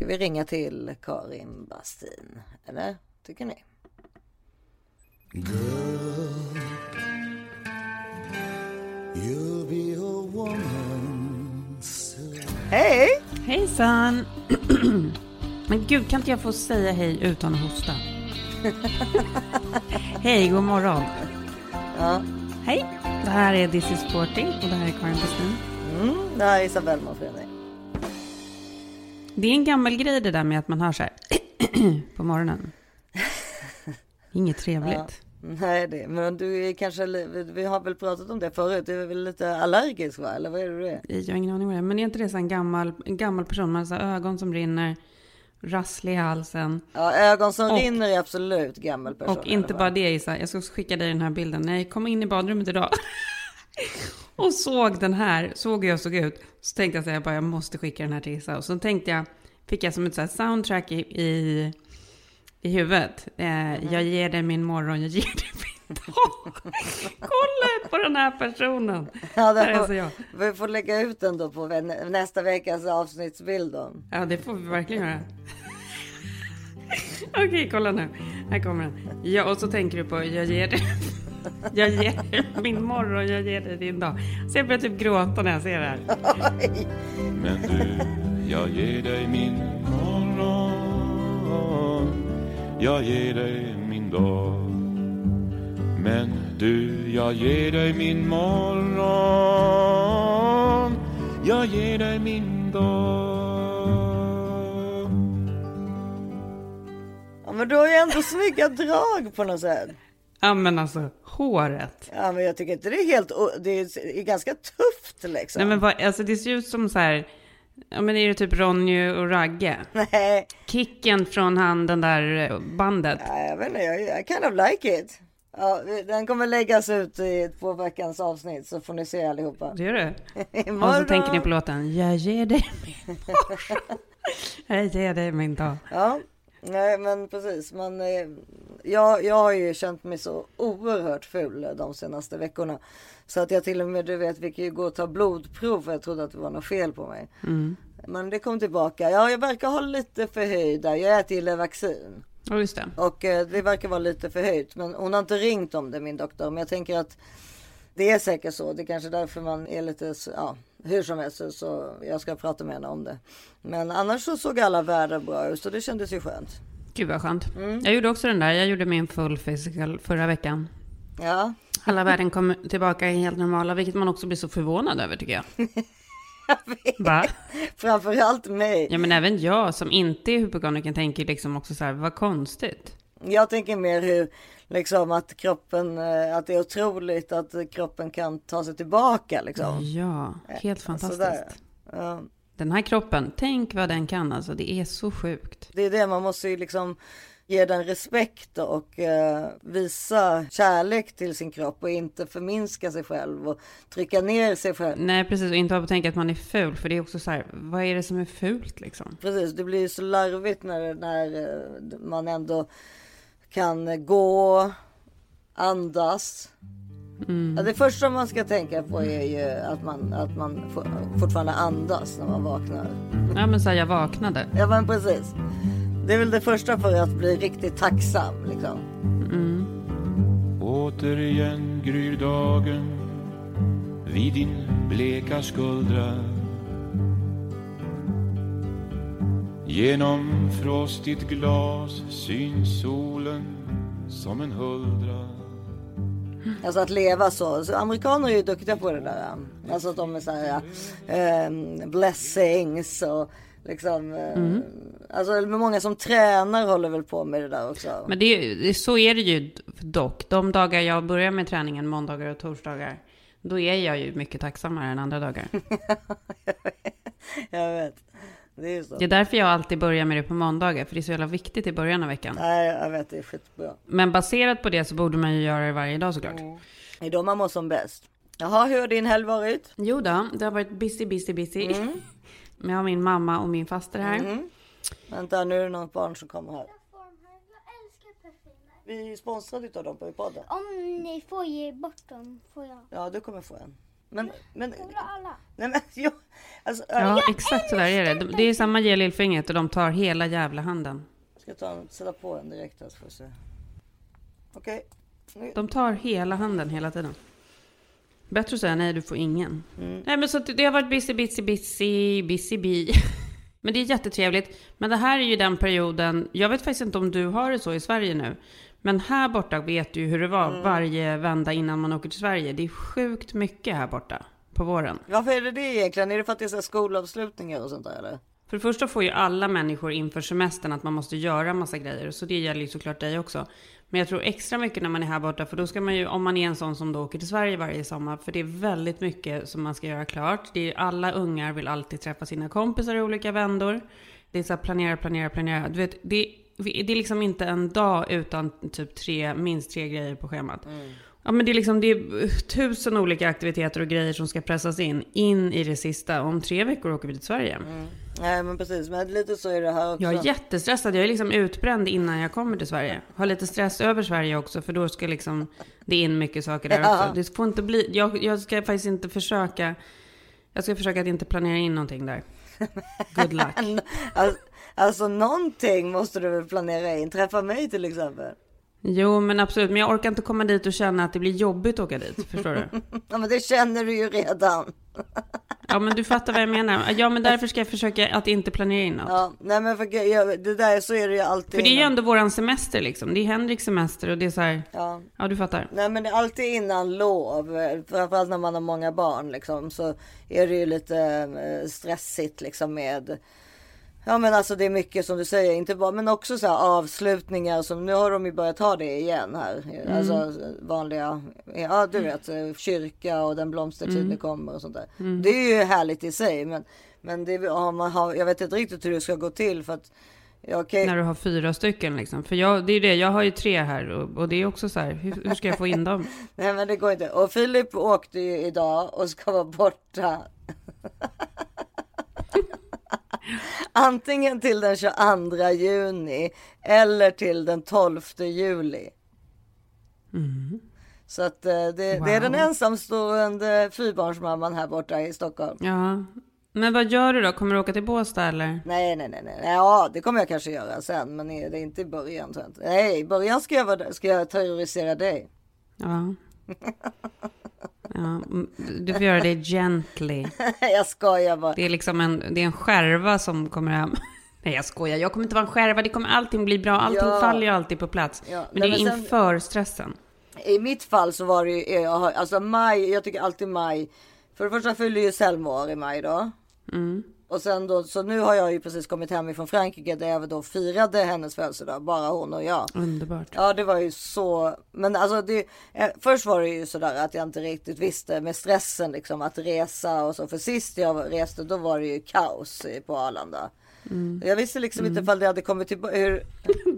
Ska vi ringa till Karin Bastin? Eller tycker ni? Girl, you'll be a woman soon. Hej! Hejsan! Men gud, kan inte jag få säga hej utan att hosta? hej, god morgon. Ja. Hej, det här är This is Sporting och det här är Karin Bastin. Mm, det här är Isabelle Monfrini. Det är en gammal grej det där med att man hör så här på morgonen. Inget trevligt. Ja. Nej, det, men du är kanske, vi har väl pratat om det förut, du är väl lite allergisk va? Eller vad är du det? Jag har ingen aning vad det är, men är inte det så en gammal, en gammal person, man har ögon som rinner, rasslig i halsen. Ja, ögon som och, rinner är absolut gammal person. Och inte bara det Isa, jag ska skicka dig den här bilden. När jag kom in i badrummet idag och såg den här, såg hur jag såg ut, så tänkte jag så här, jag måste skicka den här till Isa. Och så tänkte jag, fick jag som ett så soundtrack i, i, i huvudet. Eh, mm. Jag ger dig min morgon, jag ger dig min dag. Kolla på den här personen. Ja, det får, jag. Vi får lägga ut den då på nästa veckas avsnittsbild. Då. Ja, det får vi verkligen göra. Okej, kolla nu. Här kommer den. Ja, och så tänker du på, jag ger dig jag ger min morgon, jag ger dig din dag. Så jag börjar typ gråta när jag ser det här. Men du, jag ger dig min morgon. Jag ger dig min dag. Men du, jag ger dig min morgon. Jag ger dig min dag. Ja, men du har ju ändå snygga drag på något sätt. Ja men alltså håret. Ja men jag tycker inte det är helt, det är ganska tufft liksom. Nej men vad, alltså det ser ut som så här, ja men är det typ Ronny och Ragge? Nej. Kicken från han, den där bandet. Ja, jag vet inte, jag, I kind of like it. Ja, den kommer läggas ut i två veckans avsnitt så får ni se allihopa. Det gör det? och så tänker ni på låten, jag ger dig min Jag ger dig min dag. Ja, nej men precis. Man, jag, jag har ju känt mig så oerhört ful de senaste veckorna. Så att jag till och med, du vet, kan ju gå och ta blodprov för jag trodde att det var något fel på mig. Mm. Men det kom tillbaka. Ja, jag verkar ha lite förhöjda. Jag äter ju Levaxin. Ja, just det. Och eh, det verkar vara lite förhöjt. Men hon har inte ringt om det, min doktor. Men jag tänker att det är säkert så. Det är kanske därför man är lite, ja, hur som helst så, så jag ska prata med henne om det. Men annars så såg alla världar bra ut så det kändes ju skönt. Gud vad skönt. Mm. Jag gjorde också den där. Jag gjorde min full physical förra veckan. Ja. Alla värden kom tillbaka helt normala, vilket man också blir så förvånad över tycker jag. Va? Framförallt mig. Ja, men även jag som inte är hypokondriker tänker liksom också så här, vad konstigt. Jag tänker mer hur, liksom att kroppen, eh, att det är otroligt att kroppen kan ta sig tillbaka liksom. Ja, helt fantastiskt. Ja. Den här kroppen, tänk vad den kan alltså. Det är så sjukt. Det är det, man måste ju liksom ge den respekt och eh, visa kärlek till sin kropp och inte förminska sig själv och trycka ner sig själv. Nej, precis. Och inte bara tänka att man är ful, för det är också så här, vad är det som är fult liksom? Precis, det blir så larvigt när, när eh, man ändå kan gå, andas, Mm. Ja, det första man ska tänka på är ju att man, att man fortfarande andas när man vaknar. Ja men så jag vaknade. Ja men precis. Det är väl det första för att bli riktigt tacksam liksom. Mm. Återigen gryr dagen vid din bleka skuldra Genom frostigt glas syns solen som en huldra Alltså att leva så. så amerikaner är ju duktiga på det där. Alltså att de är så här eh, blessings och liksom. Eh, mm. Alltså många som tränar håller väl på med det där också. Men det, det, så är det ju dock. De dagar jag börjar med träningen, måndagar och torsdagar. Då är jag ju mycket tacksammare än andra dagar. jag vet. Det är, så. det är därför jag alltid börjar med det på måndagar, för det är så jävla viktigt i början av veckan. Nej, jag vet, det är skitbra. Men baserat på det så borde man ju göra det varje dag såklart. Mm. Det är då man mår som bäst. Jaha, hur har din helg varit? Jo då, det har varit busy, busy, busy. Mm. Jag har min mamma och min faster här. Mm. Vänta, nu är det något barn som kommer här. Vi är sponsrade utav dem på podden. Om ni får ge bort dem får jag. Ja, du kommer få en. Men, men, nej men, jo, alltså, Ja, exakt så där är det. Det är samma ge lillfingret och de tar hela jävla handen. Jag ska ta en, sätta på en direkt här så får vi se. Okej. Nu- De tar hela handen hela tiden. Bättre att säga nej, du får ingen. Nej, men så det har varit busy, busy, busy, busy bee. Men det är jättetrevligt. Men det här är ju den perioden, jag vet faktiskt inte om du har det så i Sverige nu. Men här borta vet du ju hur det var varje vända innan man åker till Sverige. Det är sjukt mycket här borta på våren. Varför är det det egentligen? Är det för att det är så skolavslutningar och sånt där eller? För det första får ju alla människor inför semestern att man måste göra massa grejer. Så det gäller ju såklart dig också. Men jag tror extra mycket när man är här borta. För då ska man ju, om man är en sån som då åker till Sverige varje sommar. För det är väldigt mycket som man ska göra klart. Det är, alla ungar vill alltid träffa sina kompisar i olika vändor. Det är så här planera, planera, planera. Du vet, det, det är liksom inte en dag utan typ tre, minst tre grejer på schemat. Ja men det är liksom det är tusen olika aktiviteter och grejer som ska pressas in, in i det sista. Om tre veckor åker vi till Sverige. Nej men precis, men lite så är det här också. Jag är jättestressad. Jag är liksom utbränd innan jag kommer till Sverige. Har lite stress över Sverige också, för då ska liksom det in mycket saker där Ja. också. Det får inte bli, jag, jag ska faktiskt inte försöka, jag ska försöka att inte planera in någonting där. Good luck. Alltså, alltså någonting måste du väl planera in. Träffa mig till exempel. Jo, men absolut. Men jag orkar inte komma dit och känna att det blir jobbigt att åka dit. Förstår du? Ja men det känner du ju redan. Ja, men du fattar vad jag menar. Ja, men därför ska jag försöka att inte planera in något. Ja, nej men för jag, det där så är det ju alltid. För det är ju ändå våran semester liksom. Det är Henriks semester och det är så här. Ja. Ja, du fattar. Nej men det är alltid innan lov, framförallt när man har många barn liksom, så är det ju lite eh, stressigt liksom med Ja men alltså det är mycket som du säger, inte bara men också så här avslutningar som nu har de ju börjat ha det igen här. Alltså vanliga, ja du vet eh, kyrka och den blomstertid det kommer och sånt där. Det är ju härligt i sig men, men det har man har, jag vet inte riktigt hur det ska gå till för att ja, okej. När du har fyra stycken liksom. För jag, det är det, jag har ju tre här och, och det är också så här, hur, hur ska jag få in dem? Nej men det går inte. Och Filip åkte ju idag och ska vara borta. Antingen till den 22 juni eller till den 12 juli. Så att eh, det, det är den Wow. ensamstående fyrbarnsmamman här borta i Stockholm. Ja. Men vad gör du då? Kommer du åka till Båstad eller? Nej, nej, nej, nej. Ja, det kommer jag kanske göra sen, men det är inte i början. tror jag inte. Nej, i början ska jag, vara ska jag terrorisera dig. Ja. Ja, mm, du får göra det gently. jag skojar bara. Det är liksom en, det är en skärva som kommer hem. Nej jag skojar, jag kommer inte vara en skärva. Det kommer allting bli bra. Allting Ja. faller ju alltid på plats. Ja, Men nej, det är men sen- inför stressen. I mitt fall så var det ju, alltså maj, jag tycker alltid maj. För det första fyller ju Selma år i maj då. Mm. Och sen då, så nu har jag ju precis kommit hem ifrån Frankrike där jag då firade hennes födelsedag, bara hon och jag. Underbart. Ja det var ju så, men alltså det, eh, först var det ju sådär att jag inte riktigt visste med stressen liksom att resa och så. För sist jag reste då var det ju kaos på Arlanda. Jag visste liksom inte ifall det hade kommit tillbaka, hur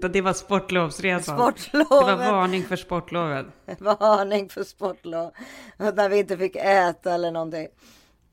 Det var sportlovsresan. sportlovet. Det var varning för sportlovet. Varning för sportlov. När vi inte fick äta eller någonting.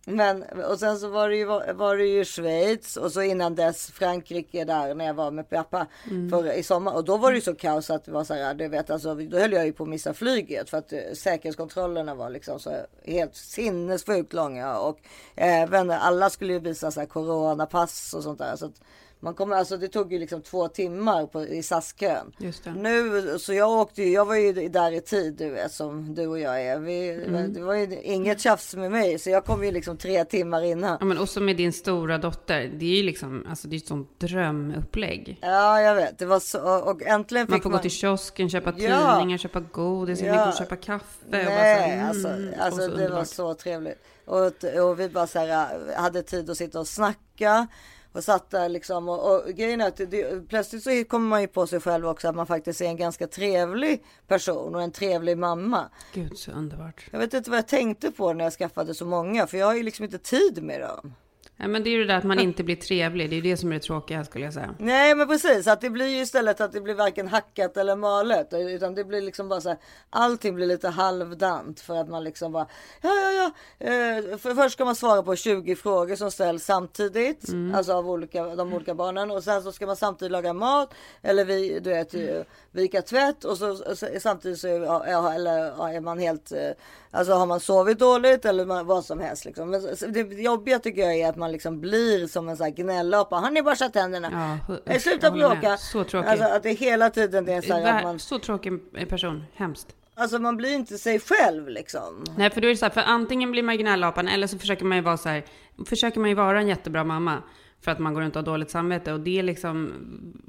Men och sen så var det ju, var det ju Schweiz och så innan dess Frankrike där när jag var med pappa för, i sommar. Och då var det ju så kaos att det var så här, du vet alltså, då höll jag ju på att missa flyget för att eh, säkerhetskontrollerna var liksom så helt sinnessjukt långa och även alla skulle ju visa så här coronapass och sånt där. Så att man kommer, alltså det tog ju liksom två timmar på, i SAS-kön. Nu, så jag åkte ju, jag var ju där i tid du vet som du och jag är. Vi, Mm. Det var ju inget tjafs med mig så jag kom ju liksom tre timmar innan. Ja, men också med din stora dotter. Det är ju liksom, alltså det är ett sånt drömupplägg. Ja jag vet, det var så och äntligen fick Man får gå till kiosken, köpa Ja. tidningar, köpa godis, Ja. och köpa kaffe. och bara så Nej, här, alltså, mm, alltså och så det var underbart. så trevligt. Och, och vi bara så här, hade tid att sitta och snacka. Och satt där liksom och, och grejen är att det, plötsligt så kommer man ju på sig själv också att man faktiskt är en ganska trevlig person och en trevlig mamma. Gud så underbart. Jag vet inte vad jag tänkte på när jag skaffade så många för jag har ju liksom inte tid med dem. Ja, men det är ju det där att man inte blir trevlig. Det är det som är det tråkiga skulle jag säga. Nej men precis, att det blir ju istället att det blir varken hackat eller malet. Utan det blir liksom bara så här, allting blir lite halvdant för att man liksom bara, ja ja ja. Eh, för först ska man svara på 20 frågor som ställs samtidigt. Alltså av olika, de olika barnen. Och sen så ska man samtidigt laga mat. Eller vi, du vet, eh, vika tvätt. Och så, så samtidigt så är, eller, är man helt, eh, alltså har man sovit dåligt eller vad som helst. Liksom. Men det jobbiga tycker jag är att man liksom blir som en sån här gnällapa. Har ni borstat tänderna? Ja, Nej, usch, sluta bråka. Så tråkigt. Alltså att det hela tiden det är så här att Vär- man, Så tråkig person. Hemskt. alltså man blir inte sig själv liksom. Nej, för då är det så här, för antingen blir man gnällapan eller så försöker man ju vara så här, försöker man ju vara en jättebra mamma för att man går runt och har dåligt samvete och det är liksom,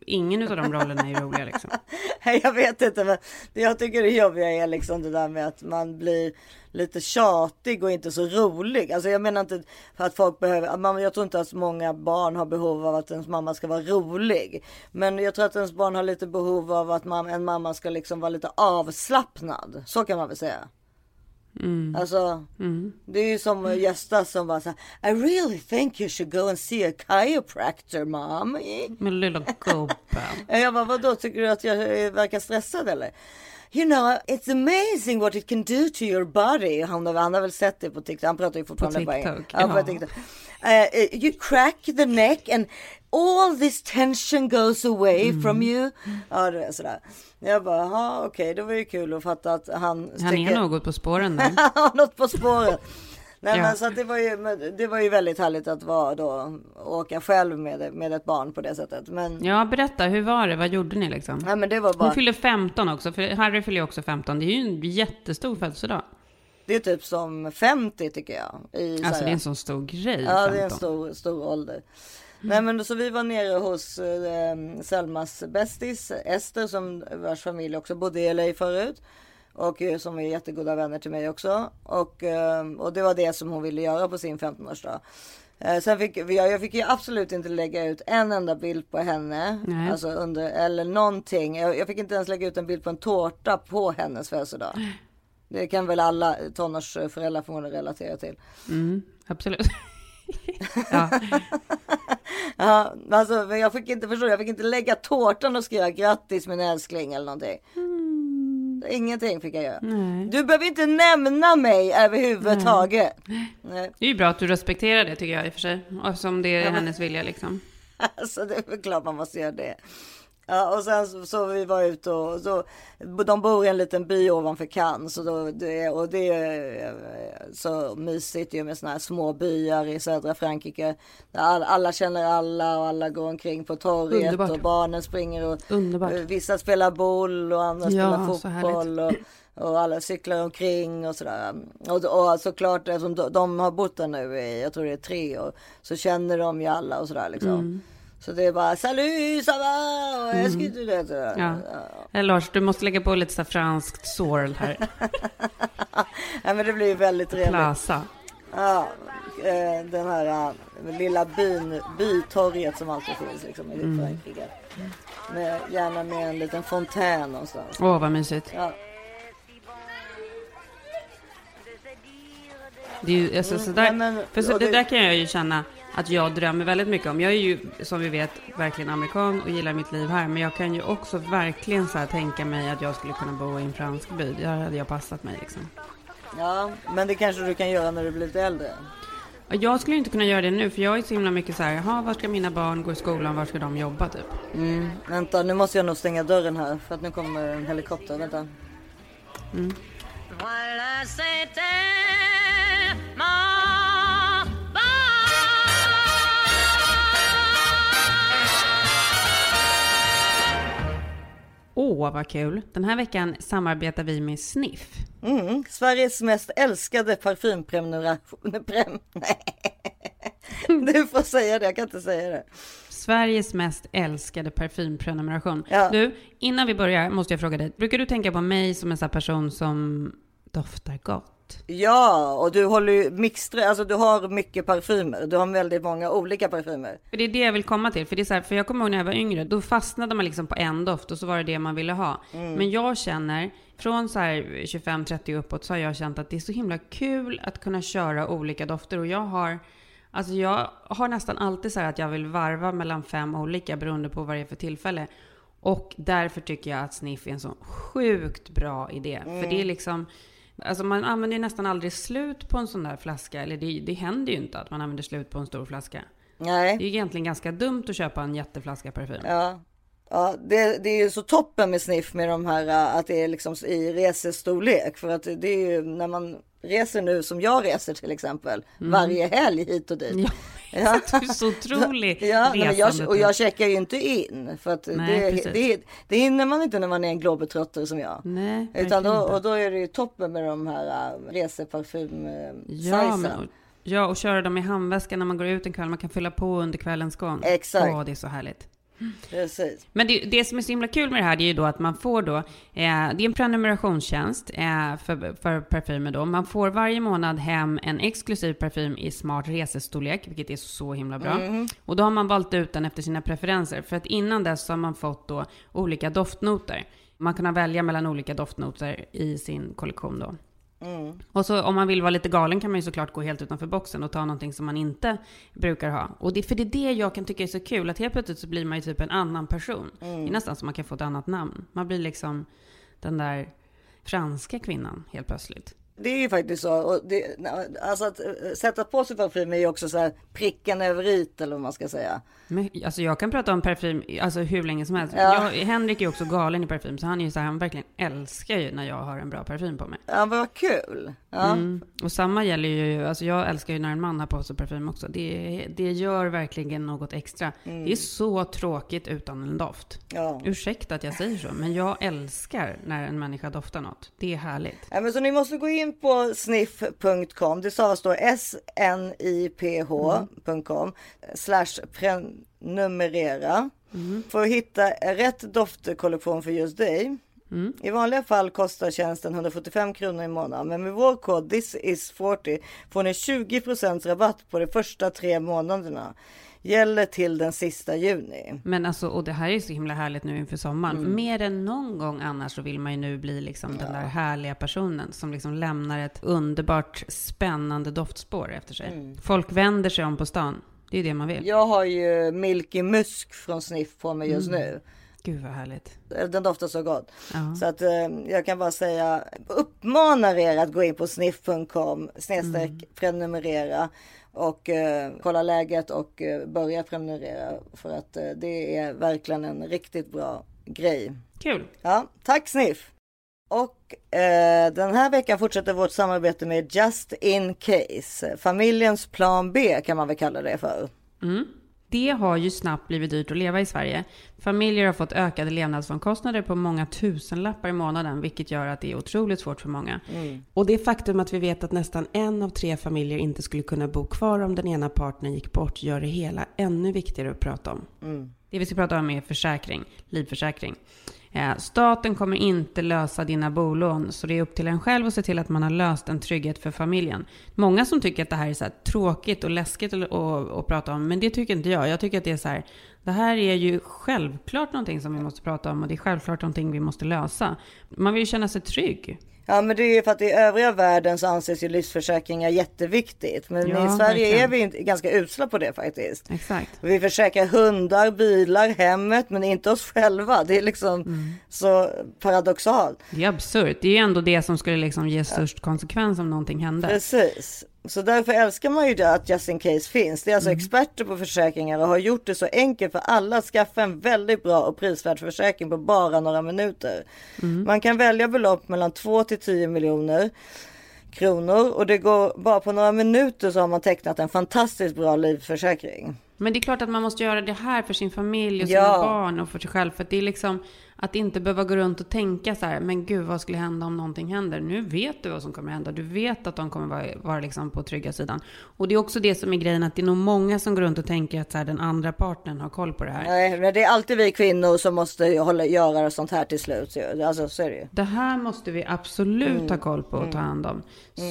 ingen av de rollerna är roliga liksom. Nej, jag vet inte, men det jag tycker är jobbiga är liksom det där med att man blir lite tjatig och inte så rolig. Alltså jag menar inte för att folk behöver, jag tror inte att många barn har behov av att ens mamma ska vara rolig. Men jag tror att ens barn har lite behov av att man, en mamma ska liksom vara lite avslappnad. Så kan man väl säga. Alltså, det är ju som Gösta som bara så här, I really think you should go and see a chiropractor mom. Men lilla gubben. Jag bara, vadå, tycker du att jag eh, verkar stressad eller? You know, it's amazing what it can do to your body. Han har, han har väl sett det på TikTok. Han pratar ju fortfarande På. TikTok, Ja, på. TikTok. Eh, you crack the neck and all this tension goes away Mm. from you. Ja, det är sådär. Jag bara, ja okej, det var ju kul att fatta att han Han är gått på spåren där. något på spåret. Nej, Ja. men så det, var ju, det var ju väldigt härligt att vara då, åka själv med, med ett barn på det sättet. Men, Ja, berätta, hur var det? Vad gjorde ni liksom? ja, men det var bara... Hon fyller 15 också, för Harry fyller också 15. Det är ju en jättestor födelsedag. Det är typ som 50 tycker jag. I, så Alltså det är en sån stor grej, Ja, det är en 15. stor, stor ålder. Nej men så vi var nere hos eh, Selmas bästis Ester som vars familj också bodde i LA förut. Och eh, som är jättegoda vänner till mig också. Och, eh, och det var det som hon ville göra på sin 15-årsdag. Eh, sen fick vi, jag fick ju absolut inte lägga ut en enda bild på henne. Nej. Alltså under, eller någonting. Jag, jag fick inte ens lägga ut en bild på en tårta på hennes födelsedag. Det kan väl alla tonårsföräldrar förmodligen relatera till. Mm, absolut. ja. Ja, alltså jag fick inte förstå, jag fick inte lägga tårtan och skriva grattis min älskling eller någonting. Ingenting fick jag göra. Nej. Du behöver inte nämna mig överhuvudtaget. Nej. Det är ju bra att du respekterar det tycker jag i och för sig. Eftersom det är hennes vilja liksom. Alltså det är väl klart man måste göra det. Ja, och sen så, så vi var ute och så, de bor i en liten by ovanför Cannes och, då, det, och det är eh, så mysigt ju med såna här små byar i södra Frankrike. Där all, alla känner alla och alla går omkring på torget Underbart. och barnen springer och Underbart. eh, vissa spelar boll och andra Ja, spelar fotboll. Och, och alla cyklar omkring och sådär. Och, och såklart eftersom de, de har bott där nu i, jag tror det är tre år, så känner de ju alla och sådär liksom. Mm. Så det är bara salut, ça va? Och jag skulle det. sådär. Ja. Eh, Lars, du måste lägga på lite så franskt sorl här. Ja, men det blir väldigt trevligt. Plaza. Ja, eh, den här eh, lilla byn, bytorget som alltid finns liksom i Mm. Frankrike. Med, gärna med en liten fontän någonstans. Åh, vad mysigt. Ja. Det är ju, alltså, Mm, sådär, nej, men- för så, det, det- där kan jag ju känna att jag drömmer väldigt mycket om. Jag är ju, som vi vet, verkligen amerikan och gillar mitt liv här. Men jag kan ju också verkligen så här tänka mig att jag skulle kunna bo i en fransk by. Där hade jag passat mig liksom. ja, men det kanske du kan göra när du blir lite äldre. Jag skulle inte kunna göra det nu, för jag är så himla mycket så här, jaha, var ska mina barn gå i skolan, var ska de jobba typ? Mm. Vänta, nu måste jag nog stänga dörren här för att nu kommer en helikopter. Vänta. Voilà, Åh, vad kul! Den här veckan samarbetar vi med Sniff. Mm. Sveriges mest älskade parfymprenumeration. Prem... Nej. Du får säga det, jag kan inte säga det. Sveriges mest älskade parfymprenumeration. Ja. Du, innan vi börjar måste jag fråga dig, brukar du tänka på mig som en sån person som doftar gott? Ja, och du håller ju mixtra, alltså du har mycket parfymer. Du har väldigt många olika parfymer. För det är det jag vill komma till. För, det är så här, för jag kommer ihåg när jag var yngre, då fastnade man liksom på en doft och så var det det man ville ha. Men jag känner, från så här 25-30 uppåt så har jag känt att det är så himla kul att kunna köra olika dofter. Och jag har Alltså jag har nästan alltid så här att jag vill varva mellan fem olika beroende på vad det är för tillfälle. Och därför tycker jag att sniff är en så sjukt bra idé. För det är liksom, alltså man använder ju nästan aldrig slut på en sån där flaska. Eller det, det händer ju inte att man använder slut på en stor flaska. Nej. Det är ju egentligen ganska dumt att köpa en jätteflaska parfym. Ja. Ja, det, det är ju så toppen med sniff med de här äh, att det är liksom i resestorlek för att det är ju när man reser nu som jag reser till exempel varje helg hit och dit. Mm. Ja, du är så otrolig Ja, jag, och jag typ. checkar ju inte in för att Nej, det, det, det hinner man inte när man är en globetrotter som jag. Nej, Utan då, och då är det ju toppen med de här äh, reseparfym äh, Ja, men, ja, och köra dem i handväskan när man går ut en kväll. Man kan fylla på under kvällens gång. Exakt. Åh, det är så härligt. Precis. Men det, det som är så himla kul med det här det är ju då att man får då, eh, det är en prenumerationstjänst eh, för, för parfymer då. Man får varje månad hem en exklusiv parfym i smart resestorlek, vilket är så himla bra. Och då har man valt ut den efter sina preferenser, för att innan dess så har man fått då olika doftnoter. Man kan välja mellan olika doftnoter i sin kollektion då. Och så om man vill vara lite galen kan man ju såklart gå helt utanför boxen och ta någonting som man inte brukar ha. Och det, för det är det jag kan tycka är så kul, att helt plötsligt så blir man ju typ en annan person. Det är nästan som man kan få ett annat namn. Man blir liksom den där franska kvinnan helt plötsligt. Det är ju faktiskt så. Och det, alltså att äh, sätta på sig parfym är ju också så här pricken över i eller vad man ska säga. Men, alltså jag kan prata om parfym alltså hur länge som helst. Ja. Jag, Henrik är också galen i parfym, så han är ju så här, han verkligen älskar ju när jag har en bra parfym på mig. Ja, vad kul. Ja. Mm. Och samma gäller ju, alltså jag älskar ju när en man har på sig parfym också. Det, det gör verkligen något extra. Det är så tråkigt utan en doft. Ja. Ursäkta att jag säger så, men jag älskar när en människa doftar något. Det är härligt. Ja, men så ni måste gå in på sniff.com. Det stavas då sniph.com slash prenumerera. För att hitta rätt doftkollektion för just dig. I vanliga fall kostar tjänsten 145 kronor i månaden, men med vår kod this is 40 får ni 20% rabatt på de första tre månaderna. Gäller till den sista juni. Men alltså, och det här är så himla härligt nu inför sommaren. För mer än någon gång annars så vill man ju nu bli liksom den där härliga personen som liksom lämnar ett underbart spännande doftspår efter sig. Folk vänder sig om på stan. Det är det man vill. Jag har ju Milky Musk från Sniff på mig just nu. Gud vad härligt. Den doftar så gott. Ja. Så att eh, jag kan bara säga uppmanar er att gå in på sniff.com snedstreck prenumerera och eh, kolla läget och eh, börja prenumerera för att eh, det är verkligen en riktigt bra grej. Kul. Ja, tack Sniff! Och eh, den här veckan fortsätter vårt samarbete med Just In Case. Familjens plan B kan man väl kalla det för. Mm. Det har ju snabbt blivit dyrt att leva i Sverige. Familjer har fått ökade levnadsomkostnader på många tusenlappar i månaden, vilket gör att det är otroligt svårt för många. Och det faktum att vi vet att nästan en av tre familjer inte skulle kunna bo kvar om den ena partnern gick bort gör det hela ännu viktigare att prata om. Det vi ska prata om är försäkring, livförsäkring. Eh, staten kommer inte lösa dina bolån, så det är upp till en själv att se till att man har löst en trygghet för familjen. Många som tycker att det här är så här tråkigt och läskigt att, att, att prata om, men det tycker inte jag. Jag tycker att det är så här, det här är ju självklart någonting som vi måste prata om och det är självklart någonting vi måste lösa. Man vill ju känna sig trygg. Ja men det är ju för att i övriga världen så anses ju livsförsäkringar jätteviktigt. Men Ja, i Sverige verkligen. är vi inte, ganska usla på det faktiskt. Exakt. Vi försäkrar hundar, bilar, hemmet men inte oss själva. Det är liksom Mm. så paradoxalt. Det är absurt. Det är ju ändå det som skulle liksom ge störst konsekvens om någonting hände. Precis. Så därför älskar man ju det att Just In Case finns. Det är alltså Mm. experter på försäkringar och har gjort det så enkelt för alla att skaffa en väldigt bra och prisvärd försäkring på bara några minuter. Mm. Man kan välja belopp mellan 2 till 10 miljoner kronor och det går bara på några minuter så har man tecknat en fantastiskt bra livförsäkring. Men det är klart att man måste göra det här för sin familj och sina Ja. barn och för sig själv. För det är liksom att inte behöva gå runt och tänka så här, men gud vad skulle hända om någonting händer? Nu vet du vad som kommer hända. Du vet att de kommer vara, vara liksom på trygga sidan. Och det är också det som är grejen, att det är nog många som går runt och tänker att så här, den andra partnern har koll på det här. Nej, men det är alltid vi kvinnor som måste hålla, göra sånt här till slut. Alltså så är det ju. Det här måste vi absolut Mm. ha koll på och ta hand om.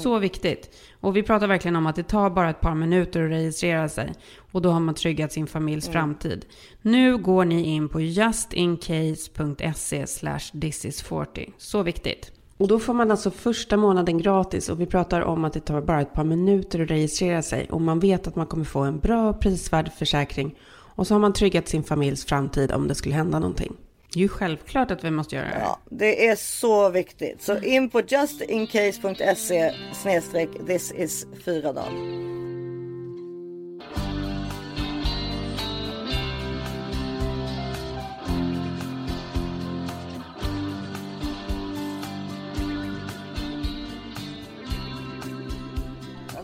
Så viktigt. Och vi pratar verkligen om att det tar bara ett par minuter att registrera sig. Och då har man tryggat sin familjs Mm. framtid. Nu går ni in på justincase.se slash thisis40. Så viktigt. Och då får man alltså första månaden gratis och vi pratar om att det tar bara ett par minuter att registrera sig och man vet att man kommer få en bra prisvärd försäkring och så har man tryggat sin familjs framtid om det skulle hända någonting. Det är ju självklart att vi måste göra det. Ja, det är så viktigt. Så in på justincase.se snedstreck this is Fyradal.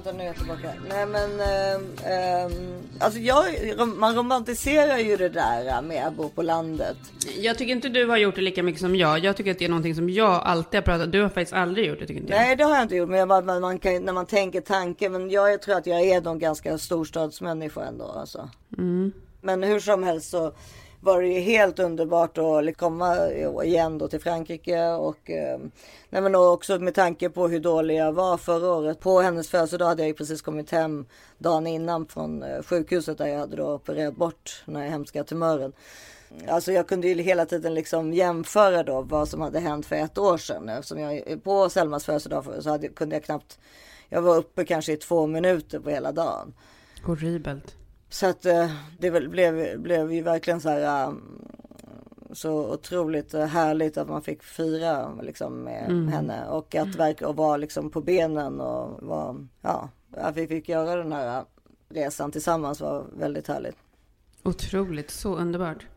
Vänta nu är jag tillbaka. Nej men ehm, ehm, alltså jag, man romantiserar ju det där med att bo på landet. Jag tycker inte du har gjort det lika mycket som jag. Jag tycker att det är någonting som jag alltid har pratat Du har faktiskt aldrig gjort det, tycker inte jag. Nej det har jag inte gjort men jag bara, man kan, när man tänker tanken. Men jag, jag tror att jag är någon ganska storstadsmänniska ändå. Alltså. Men hur som helst så var det ju helt underbart att komma eh, igen då till Frankrike och eh, nej men också med tanke på hur dålig jag var förra året. På hennes födelsedag hade jag ju precis kommit hem dagen innan från eh, sjukhuset där jag hade då opererat bort den här hemska tumören. Alltså jag kunde ju hela tiden liksom jämföra då vad som hade hänt för ett år sedan. Eftersom jag på Selmas födelsedag så hade, kunde jag knappt, jag var uppe kanske i två minuter på hela dagen. Horribelt. Så att eh, det blev, blev ju verkligen så här um, så otroligt eh, härligt att man fick fira liksom med henne och att verka och vara liksom på benen och var, ja, att vi fick göra den här resan tillsammans var väldigt härligt. Otroligt, så underbart.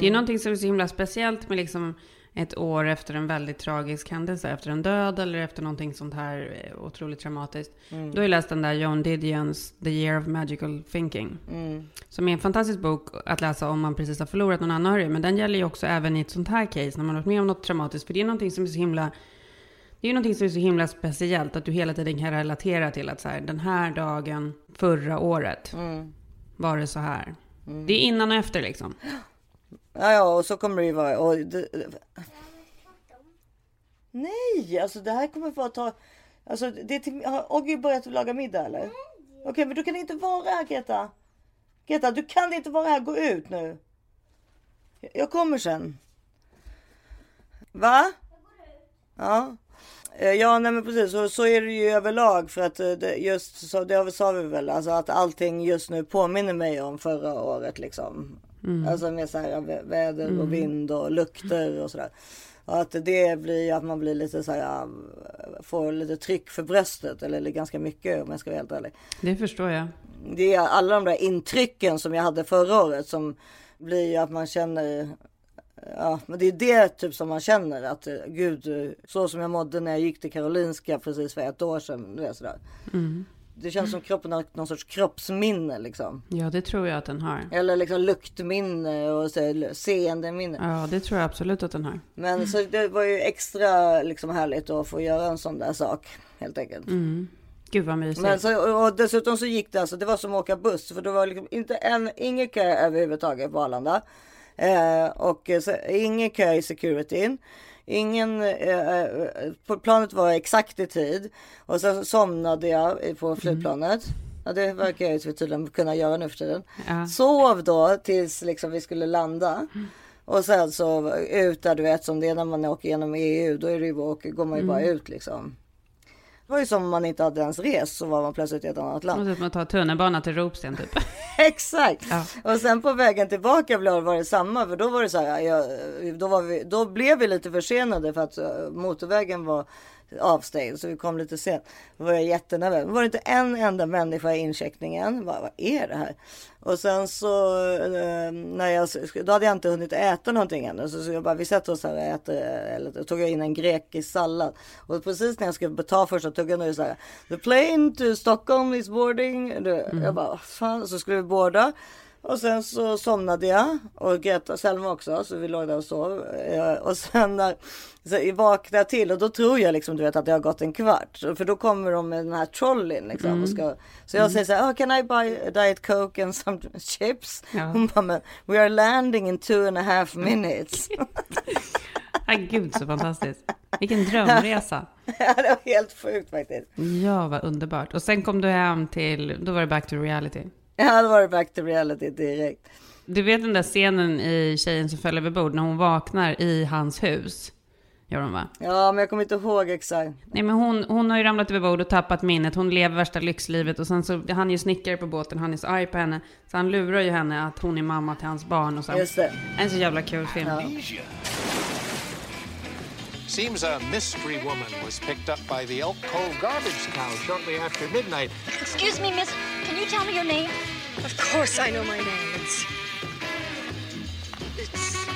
Det är någonting som är så himla speciellt med liksom ett år efter en väldigt tragisk händelse, efter en död eller efter någonting sånt här eh, otroligt traumatiskt. Då har jag läst den där John Didions The Year of Magical Thinking. Som är en fantastisk bok att läsa om man precis har förlorat någon anhörig. Men den gäller ju också även i ett sånt här case, när man har varit med om något traumatiskt. För det är någonting som är så himla det är ju någonting som är så himla speciellt att du hela tiden kan relatera till att så här, den här dagen förra året var det så här. Det är innan och efter liksom. Ja, ja, och så kommer det ju vara. Och det, nej, alltså det här kommer få ta. Alltså det är till, har Oggy börjat laga middag eller? Okej, men du kan inte vara här Greta. Greta, du kan inte vara här. Gå ut nu. Jag kommer sen. Va? Ja. Eh, Ja, nej men precis. Så, så är det ju överlag för att eh, det, just så det sa vi väl. Alltså att allting just nu påminner mig om förra året liksom. Alltså med så här vä- väder och vind och lukter och sådär. Och att det blir att man blir lite så här, får lite tryck för bröstet eller ganska mycket om jag ska vara helt ärlig. Det förstår jag. Det är alla de där intrycken som jag hade förra året som blir ju att man känner Ja, men det är det typ som man känner att eh, gud, så som jag mådde när jag gick till Karolinska precis för ett år sedan. Det, är sådär. Det känns som kroppen har någon sorts kroppsminne liksom. Ja, det tror jag att den har. Eller liksom luktminne och så, seendeminne. Ja, det tror jag absolut att den har. Men så det var ju extra liksom härligt att få göra en sån där sak helt enkelt. Gud vad mysigt. Men så, och dessutom så gick det alltså, det var som att åka buss för det var liksom inte en, ingen kö överhuvudtaget på Arlanda. Eh, och så, ingen kö i securityn. Ingen, eh, eh, planet var exakt i tid. Och sen somnade jag på flygplanet. Ja, det verkar jag ju tydligen kunna göra nu för tiden. Ja. Sov då tills liksom vi skulle landa. Och sen så ut där du vet som det är när man åker genom EU. Då är det ju, bara- går man ju bara ut liksom. Det var ju som om man inte hade ens rest så var man plötsligt i ett annat land. Och så man tar tunnelbana till Ropsten typ. Exakt! Ja. Och sen på vägen tillbaka var det samma för då var det så här, jag, då, var vi, då blev vi lite försenade för att eh, motorvägen var avstängd så vi kom lite sent. Då var jag jättenervös. Då var det inte en enda människa i incheckningen. Vad, vad är det här? Och sen så eh, när jag, då hade jag inte hunnit äta någonting ännu så, så jag bara vi sätter oss här och äter eller då tog jag in en grekisk sallad och precis när jag skulle ta första tuggan då är det så här the plane to Stockholm is boarding. Du, Jag bara fan så skulle vi båda och sen så somnade jag och Greta och Selma också så vi låg där och sov. Eh, Och sen när så vaknade jag till och då tror jag liksom du vet att det har gått en kvart. För då kommer de med den här trolleyn liksom. Och ska, så jag säger så här, oh, can I buy diet coke and some chips? Ja. Hon bara, men we are landing in two and a half minutes. Ja, gud så fantastiskt. Vilken drömresa. ja, det var helt sjukt faktiskt. Ja, vad underbart. Och sen kom du hem till, då var det back to reality. Ja, då var det back to reality direkt. Du vet den där scenen i Tjejen som föll över bord när hon vaknar i hans hus. Gör hon va? Ja, men jag kommer inte ihåg exakt. Nej men hon, hon har ju ramlat över bord och tappat minnet. Hon lever värsta lyxlivet och sen så, han är ju snickare på båten, han är så arg på henne. Så han lurar ju henne att hon är mamma till hans barn och så. Just det. En så jävla kul film. Seems a mystery woman was picked up by the Elk Cove garbage cow shortly after midnight. Excuse me, miss. Can you tell me your name? Of course I know my name. It's. It's.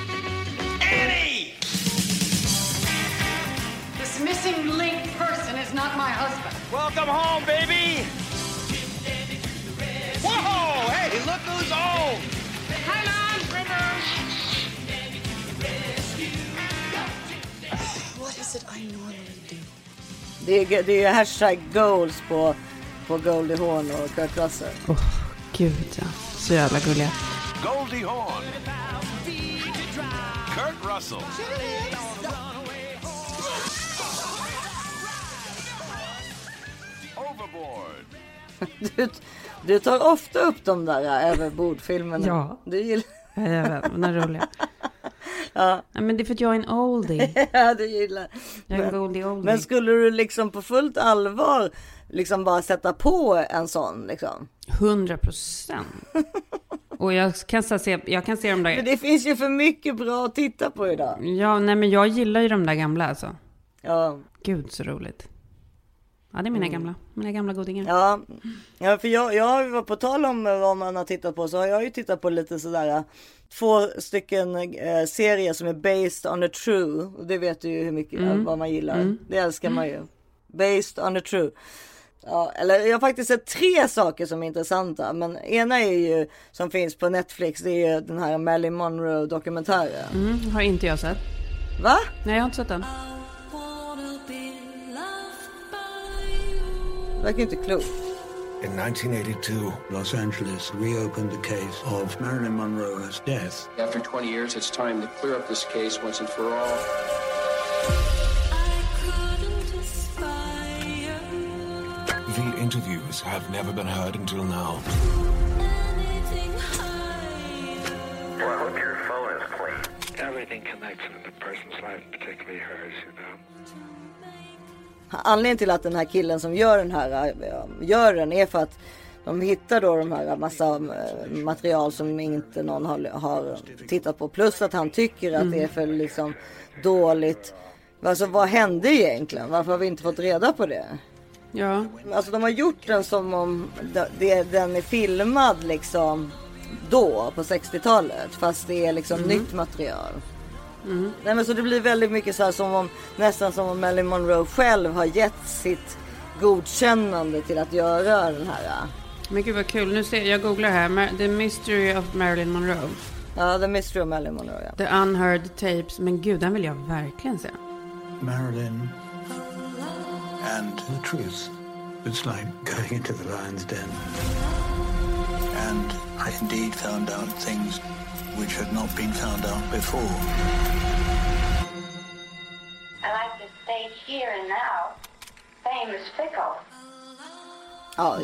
Annie! This missing link person is not my husband. Welcome home, baby! Whoa! Hey, look who's home! What is it I normally do? Det är, det är hashtag goals på, på Goldie Hawn och Kurt Russell. Åh, gud ja. Så jävla gulliga. Goldie Hawn. Kurt Russell. Overboard. Du, du tar ofta upp de där äh, överbordfilmerna. Ja. Du gillar... Ja, jag vet, men de är roliga. ja. men det är för att jag är en oldie. ja, du gillar. Jag är en goldie oldie. Men skulle du liksom på fullt allvar liksom bara sätta på en sån liksom? 100 procent. Och jag kan, se, jag kan se de där... För det finns ju för mycket bra att titta på idag. Ja, nej men jag gillar ju de där gamla alltså. Ja, Gud så roligt. Ja, det är mina gamla. Mina gamla godingar. ja, ja för jag, jag på tal om vad man har tittat på så har jag ju tittat på lite sådär två stycken eh, serier som är based on a true. Och det vet du ju hur mycket vad man gillar. Det älskar man ju. Based on a true. Ja, eller jag har faktiskt sett tre saker som är intressanta. Men ena är ju som finns på Netflix. Det är ju den här Marilyn Monroe dokumentären. Mm, har inte jag sett. Va? Nej, jag har inte sett den. Verkar inte klokt. In 1982, Los Angeles reopened the case of Marilyn Monroe's death. After 20 years, it's time to clear up this case once and for all. The interviews have never been heard until now. Well, I hope your phone is clean. Everything connects in a person's life, particularly hers, you know. Anledningen till att den här killen som gör den här äh, gör den är för att de hittar då de här massa äh, material som inte någon har, har tittat på. Plus att han tycker att det är för liksom dåligt. Alltså vad hände egentligen? Varför har vi inte fått reda på det? Ja. Alltså de har gjort den som om det- den är filmad liksom då på 60-talet. Fast det är liksom nytt material. Nej men så det blir väldigt mycket så här som om nästan som om Marilyn Monroe själv har gett sitt godkännande till att göra den här. Men gud vad kul. Nu ser jag googlar här. The Mystery of Marilyn Monroe. Ja, The Mystery of Marilyn Monroe. Ja. The Unheard Tapes. Men gud, den vill jag verkligen se. Marilyn and the truth. It's like going into the lion's den. And I indeed found out things which had not been found out before. I like the stage here and now. Fame is fickle. ja,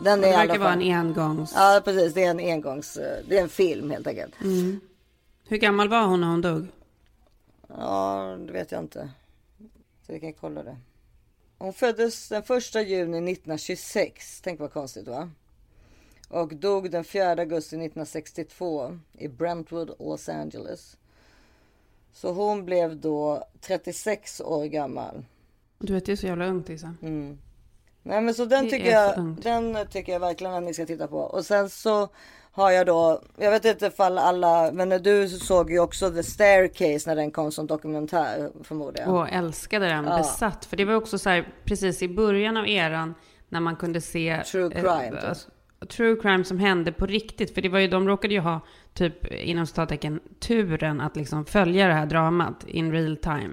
den är Det verkar vara en engångs... Ja precis, det är en engångs, det är en film helt enkelt. Hur gammal var hon när hon dog? Ja, det vet jag inte. Så vi kan kolla det. Hon föddes den första juni 1926. Tänk vad konstigt va? Och dog den 4 augusti 1962 i Brentwood, Los Angeles. Så hon blev då 36 år gammal. Du vet, det är så jävla ungt Isa. Nej men så den Det tycker, jag, den tycker jag verkligen att ni ska titta på. Och sen så har jag då, jag vet inte ifall alla, men du såg ju också The Staircase när den kom som dokumentär förmodar jag. Och älskade den, besatt. För det var också så här, precis i början av eran, när man kunde se... True crime, typ. alltså, true crime som hände på riktigt. För det var ju, de råkade ju ha, typ inom citattecken, turen att liksom följa det här dramat in real time.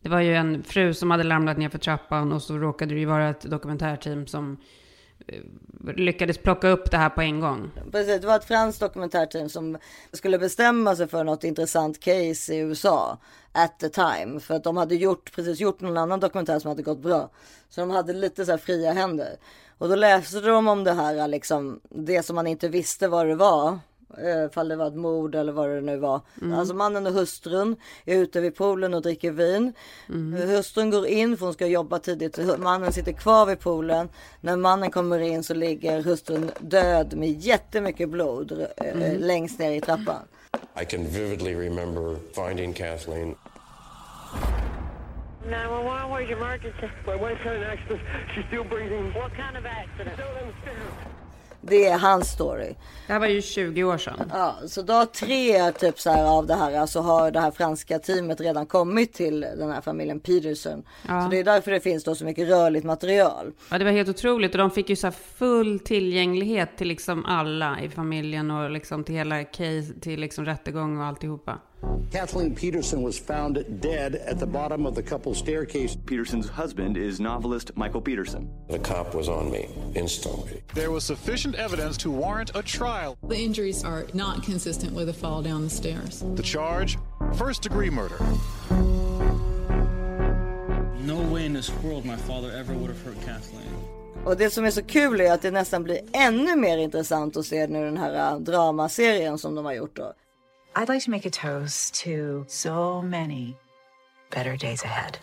Det var ju en fru som hade ramlat ner för trappan och så råkade det ju vara ett dokumentärteam som eh, lyckades plocka upp det här på en gång. Precis, det var ett franskt dokumentärteam som skulle bestämma sig för något intressant case i USA at the time. För att de hade gjort, precis gjort någon annan dokumentär som hade gått bra. Så de hade lite så här fria händer. Och då läste de om det här, liksom, det som man inte visste vad det var. eh, Fall det var ett mord eller vad det nu var. Mm. Alltså mannen och hustrun är ute vid poolen och dricker vin. Mm. Hustrun går in för hon ska jobba tidigt. Mannen sitter kvar vid poolen. När mannen kommer in så ligger hustrun död med jättemycket blod eh, Mm. längst ner i trappan. I can vividly remember finding Kathleen 911, where's your emergency? My wife had an accident. She's still breathing. What kind of accident? Det är hans story. Det här var ju 20 år sedan. Ja, så dag tre typ så här av det här så har det här franska teamet redan kommit till den här familjen Peterson. Ja. Så det är därför det finns då så mycket rörligt material. Ja, det var helt otroligt och de fick ju så här full tillgänglighet till liksom alla i familjen och liksom till hela case, till liksom rättegång och alltihopa. Kathleen Peterson was found dead at the bottom of the couple's staircase. Peterson's husband is novelist Michael Peterson. The cop was on me instantly. There was sufficient evidence to warrant a trial. The injuries are not consistent with a fall down the stairs. The charge first degree murder. No way in this world my father ever would have hurt Kathleen. Och det som är så kul är att det nästan blir ännu mer intressant att se nu den här äh, dramaserien som de har gjort då. I'd like to make a toast to so many better days ahead.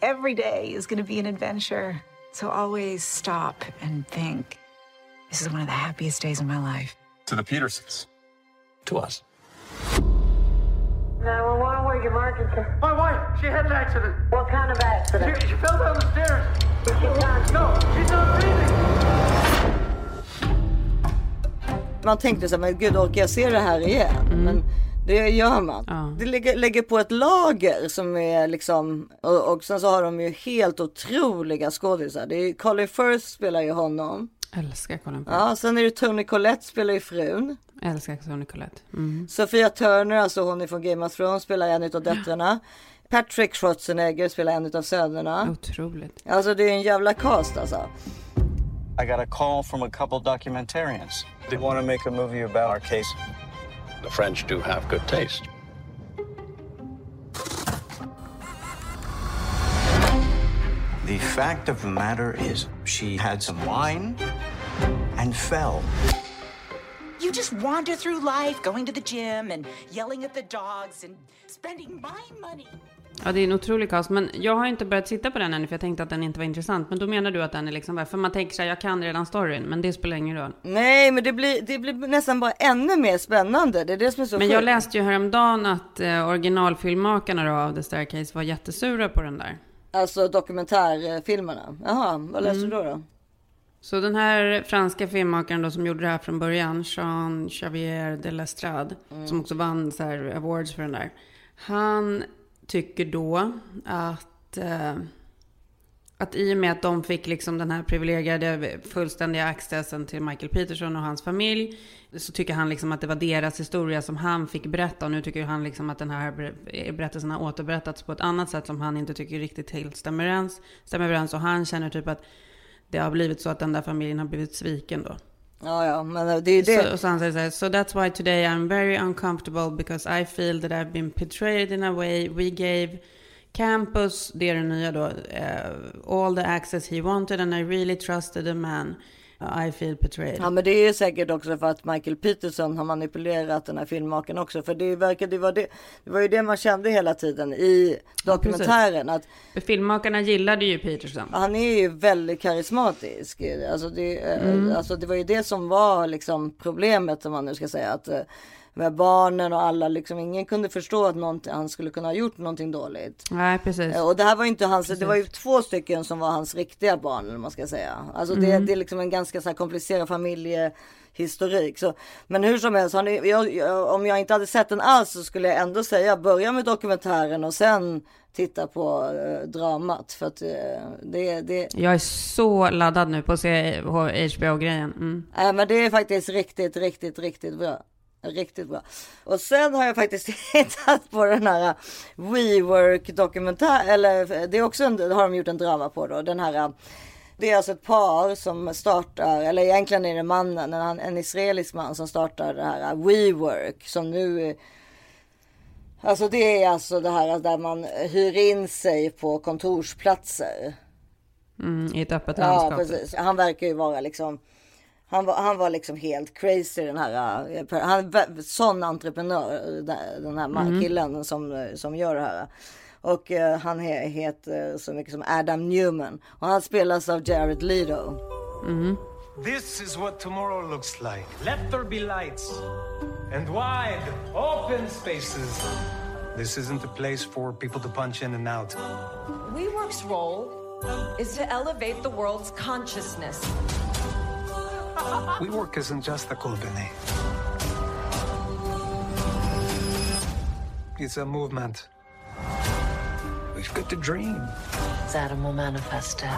Every day is going to be an adventure. So always stop and think this is one of the happiest days of my life. To the Petersons. To us. 911, where's your emergency? My wife, she had an accident. What kind of accident? She, she fell down the stairs. Is she conscious? No, she's not breathing. Man tänkte så här, men gud orkar jag se det här igen? Mm. Men det gör man. Det lägger, lägger på ett lager som är liksom, och, och sen så har de ju helt otroliga skådisar. Det är Colin Firth spelar ju honom. Älskar Colin Firth. Ja, sen är det Tony Collette spelar ju frun. Älskar Tony Collette. Mm. Sofia Turner, alltså hon är från Game of Thrones, spelar en utav döttrarna. Patrick Schwarzenegger spelar en utav sönerna. Otroligt. Alltså det är en jävla cast alltså. I got a call from a couple documentarians. They want to make a movie about our case. The French do have good taste. The fact of the matter is, she had some wine and fell. You just wander through life, going to the gym and yelling at the dogs and spending my money. Ja, det är en otrolig cast. Men jag har inte börjat titta på den än för jag tänkte att den inte var intressant. Men då menar du att den är liksom, för man tänker så här, jag kan redan storyn, men det spelar ingen roll. Nej, men det blir, det blir nästan bara ännu mer spännande. Det är det som är så Men jag läste ju häromdagen att eh, originalfilmmakarna då av The Staircase var jättesura på den där. Alltså dokumentärfilmerna. Jaha, vad läste Mm. du då då? Så den här franska filmmakaren då som gjorde det här från början, Jean Xavier de Lestrade, Mm. som också vann så här awards för den där. Han tycker då att, eh, att i och med att de fick liksom den här privilegierade fullständiga accessen till Michael Peterson och hans familj, så tycker han liksom att det var deras historia som han fick berätta. Och nu tycker han liksom att den här berättelsen har återberättats på ett annat sätt som han inte tycker riktigt helt stämmer överens. Stämmer överens och han känner typ att det har blivit så att den där familjen har blivit sviken då. Ja, ja, men eh, det är det. Så, och så han säger så här, so that's why today I'm very uncomfortable because I feel that I've been betrayed in a way we gave Campus, det är det nya då, uh, all the access he wanted and I really trusted a man. I feel betrayed. Ja men det är säkert också för att Michael Peterson har manipulerat den här filmmakaren också. För det verkade vara det. Det var ju det man kände hela tiden i dokumentären. att För filmmakarna gillade ju Peterson. han är ju väldigt karismatisk. Alltså det, eh, Mm. alltså det var ju det som var liksom problemet om man nu ska säga. Att eh, med barnen och alla liksom ingen kunde förstå att han skulle kunna ha gjort någonting dåligt. Nej, precis. Eh, Och det här var ju inte hans, det Precis. var ju två stycken som var hans riktiga barn eller man ska säga. Alltså det, Mm. det är liksom en ganska så här komplicerad familjehistorik. Så, men hur som helst, ni, jag, jag, om jag inte hade sett den alls så skulle jag ändå säga börja med dokumentären och sen titta på eh, dramat. För att eh, det, det, Jag är så laddad nu på att se HBO-grejen. Mm. Nej men det är faktiskt riktigt, riktigt, riktigt bra. Riktigt bra. Och sen har jag faktiskt tittat på den här WeWork dokumentär, eller det är också en, har de gjort en drama på då. Den här, det är alltså ett par som startar, eller egentligen är det mannen, en, en israelisk man som startar det här WeWork som nu Alltså det är alltså det här där man hyr in sig på kontorsplatser. Mm, I ett öppet Ja, landskap. precis. Han verkar ju vara liksom Han var, han var liksom helt crazy den här. per- Han är sån entreprenör, den- här Mm. killen som, som gör det här. Och eh, han he, heter så mycket som Adam Newman. Och han spelas av Jared Leto. This is what tomorrow looks like. Let there be lights and wide, open spaces. This isn't a place for people to punch in and out. WeWork's role is to elevate the world's consciousness. WeWork isn't just a company. It's a movement. We've got a dream. Adam will manifest it.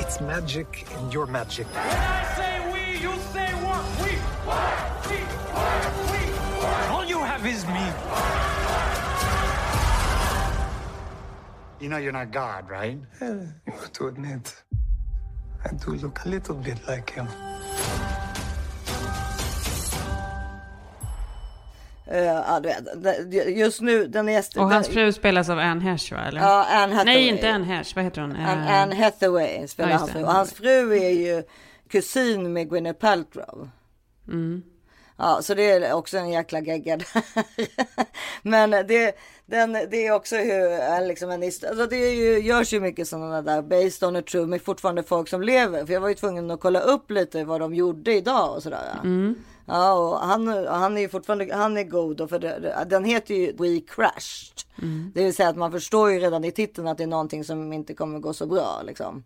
It's magic and your magic. When I say we, you say work. We work. We work. We work. All you have is me. You know you're not God, right? Eh, you have to admit, I do look a little bit like him. Eh, ja, du vet, just nu, den är... Och hans fru spelas av Anne Hesh, va? Eller? Ja, Anne Hathaway. Nej, inte Anne Hesh. Vad heter hon? Anne, Eh, Anne Hathaway spelar Ja, hans fru. Och hans fru är ju kusin med Gwyneth Paltrow. Mm. Ja, så det är också en jäkla gegga där. Men det, den, det är också hur, liksom en alltså det är ju, görs ju mycket sådana där based on a true, men fortfarande folk som lever. För jag var ju tvungen att kolla upp lite vad de gjorde idag och sådär. Mm. Ja, och han, han är ju fortfarande, han är god då, för det- den heter ju We Crashed. Mm. Det vill säga att man förstår ju redan i titeln att det är någonting som inte kommer gå så bra liksom.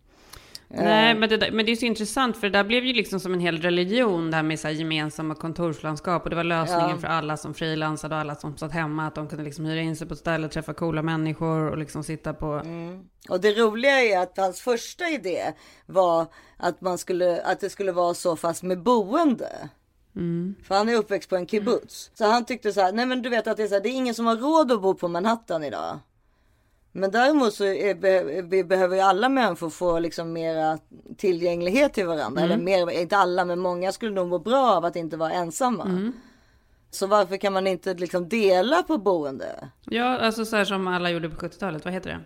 Nej, Eh, men det, men det är så intressant för det där blev ju liksom som en hel religion där med så här gemensamma kontorslandskap och det var lösningen Ja. för alla som frilansade och alla som satt hemma att de kunde liksom hyra in sig på ett ställe, träffa coola människor och liksom sitta på... Mm. Och det roliga är att hans första idé var att man skulle, att det skulle vara så fast med boende. Mm. För han är uppväxt på en kibbutz. Så han tyckte så här, nej men du vet att det är så här, det är ingen som har råd att bo på Manhattan idag. Men däremot så är, vi behöver ju alla människor få liksom mera tillgänglighet till varandra. Mm. Eller mer, inte alla, men många skulle nog må bra av att inte vara ensamma. Mm. Så varför kan man inte liksom dela på boende? Ja, alltså så här som alla gjorde på 70-talet, vad heter det?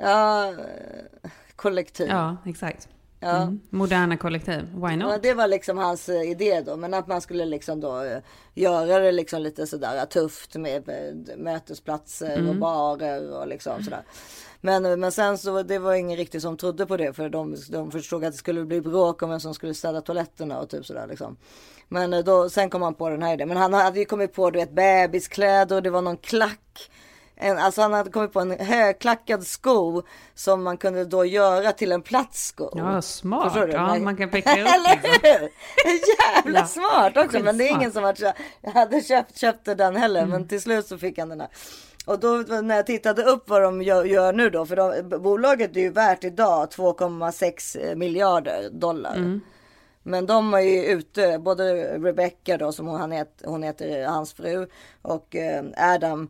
Ja, eh, kollektiv. Ja, exakt. Ja. Mm. Moderna kollektiv, why Ja, not? det var liksom hans eh, idé då. Men att man skulle liksom då eh, göra det liksom lite sådär eh, tufft med mötesplatser och Mm. barer och liksom sådär. Men, men sen så det var ingen riktigt som trodde på det för de, de förstod att det skulle bli bråk om vem som skulle städa toaletterna och typ sådär liksom. Men då, sen kom han på den här idén. Men han hade ju kommit på du vet bebiskläder och det var någon klack. En, alltså han hade kommit på en högklackad sko som man kunde då göra till en plattsko. Ja, smart. Förstår du? Ja, man kan picka upp Eller liksom. hur? Jävla Ja, smart också. Men det är ingen som hade köpt, köpte den heller. Mm. Men till slut så fick han den här. Och då när jag tittade upp vad de gör, gör nu då. För de, bolaget är ju värt idag 2,6 miljarder dollar. Mm. Men de är ju ute, både Rebecca då som hon, heter, hon heter hans fru och eh, Adam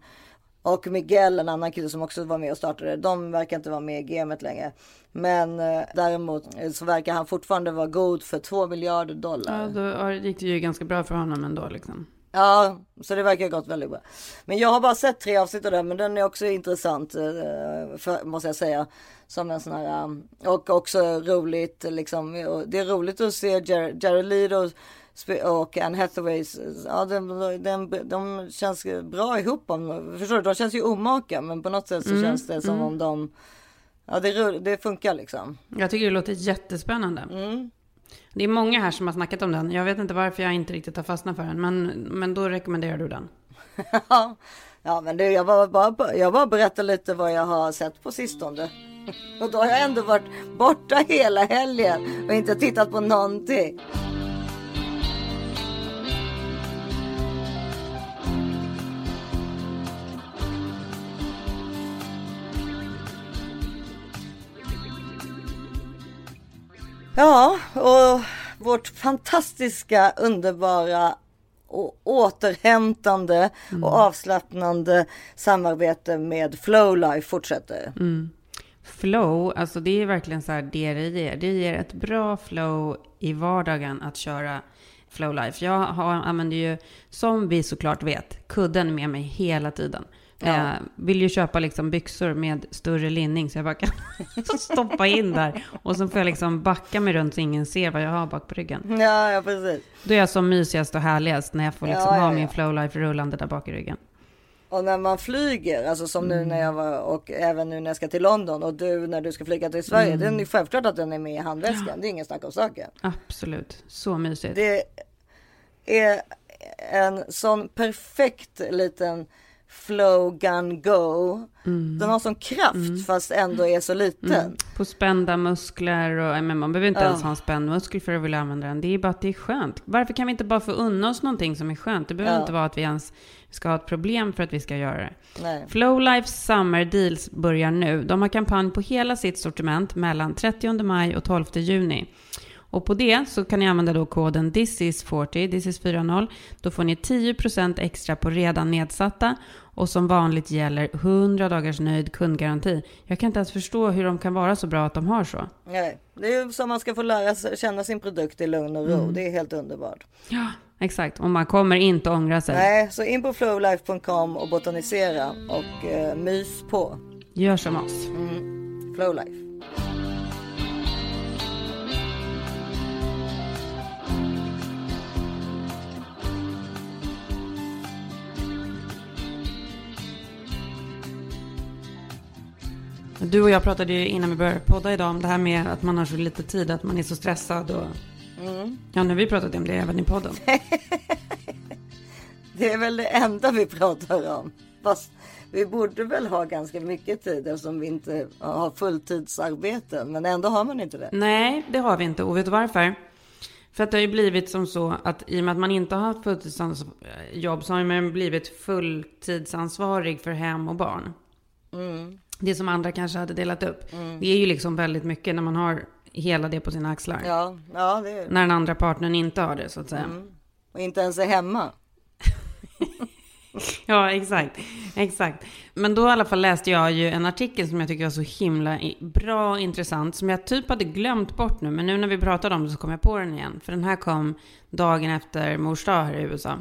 och Miguel, en annan kille som också var med och startade. De verkar inte vara med i gamet längre. Men eh, däremot eh, så verkar han fortfarande vara god för 2 miljarder dollar. Ja, då gick det ju ganska bra för honom ändå liksom. Ja, så det verkar ha gått väldigt bra. Men jag har bara sett tre avsnitt av den, men den är också intressant, eh, för, måste jag säga. Som en sån här, um, och också roligt liksom. Det är roligt att se Jar- Jared Leto och Anne Hathaways, ja de, de, de känns bra ihop. Om, förstår du? De känns ju omaka, men på något sätt så Mm, känns det som mm. om de, ja det, det funkar liksom. Jag tycker det låter jättespännande. Mm. Det är många här som har snackat om den. Jag vet inte varför jag inte riktigt har fastnat för den. Men, men då rekommenderar du den. Ja, ja men du, jag bara, bara, jag bara berättar lite vad jag har sett på sistone. Och då har jag ändå varit borta hela helgen och inte tittat på någonting. Ja, och vårt fantastiska, underbara och återhämtande och avslappnande samarbete med Flowlife fortsätter. Mm. Flow, alltså det är verkligen så här det det ger. Det ger ett bra flow i vardagen att köra Flowlife. Jag har, använder ju, som vi såklart vet, kudden med mig hela tiden. Ja. Eh, vill ju köpa liksom byxor med större linning så jag bara kan stoppa in där. Och så får jag liksom backa mig runt så ingen ser vad jag har bak på ryggen. Ja, ja precis. Då är jag som mysigast och härligast när jag får liksom Ja, ja, ha ja. min Flowlife rullande där bak i ryggen. Och när man flyger, alltså som nu när jag var och även nu när jag ska till London och du när du ska flyga till Sverige. Mm. Det är självklart att den är med i handväskan. Det är ingen snack om saken. Absolut, så mysigt. Det är en sån perfekt liten flow gun go. Mm. Den har sån kraft fast ändå är så liten. Mm. På spända muskler och men man behöver inte Ja. ens ha en spänd muskel för att vilja använda den. Det är bara att det är skönt. Varför kan vi inte bara få unna oss någonting som är skönt? Det behöver Ja. inte vara att vi ens ska ha ett problem för att vi ska göra det. Nej. Flowlife Summer Deals börjar nu. De har kampanj på hela sitt sortiment mellan 30 maj och 12 juni. Och på det så kan ni använda då koden thisis40, thisis40. Då får ni 10% extra på redan nedsatta och som vanligt gäller 100 dagars nöjd kundgaranti. Jag kan inte ens förstå hur de kan vara så bra att de har så. Nej, det är som man ska få lära sig känna sin produkt i lugn och ro. Mm. Det är helt underbart. Ja, exakt. Och man kommer inte ångra sig. Nej, så in på flowlife.com och botanisera och eh, mys på. Gör som oss. Mm. Flowlife. Du och jag pratade ju innan vi började podda idag om det här med att man har så lite tid, att man är så stressad och... Mm. Ja, nu har vi pratat om det även i podden. Det är väl det enda vi pratar om. Fast vi borde väl ha ganska mycket tid eftersom vi inte har fulltidsarbeten. Men ändå har man inte det. Nej, det har vi inte. Och vet du varför? För att det har ju blivit som så att i och med att man inte har fulltidsjobb så har man blivit fulltidsansvarig för hem och barn. Mm. Det som andra kanske hade delat upp. Mm. Det är ju liksom väldigt mycket när man har hela det på sina axlar. Ja, ja det är När den andra partnern inte har det så att säga. Mm. Och inte ens är hemma. Ja, exakt. Exakt. Men då i alla fall läste jag ju en artikel som jag tycker var så himla bra och intressant. Som jag typ hade glömt bort nu. Men nu när vi pratade om det så kom jag på den igen. För den här kom dagen efter mors dag här i USA.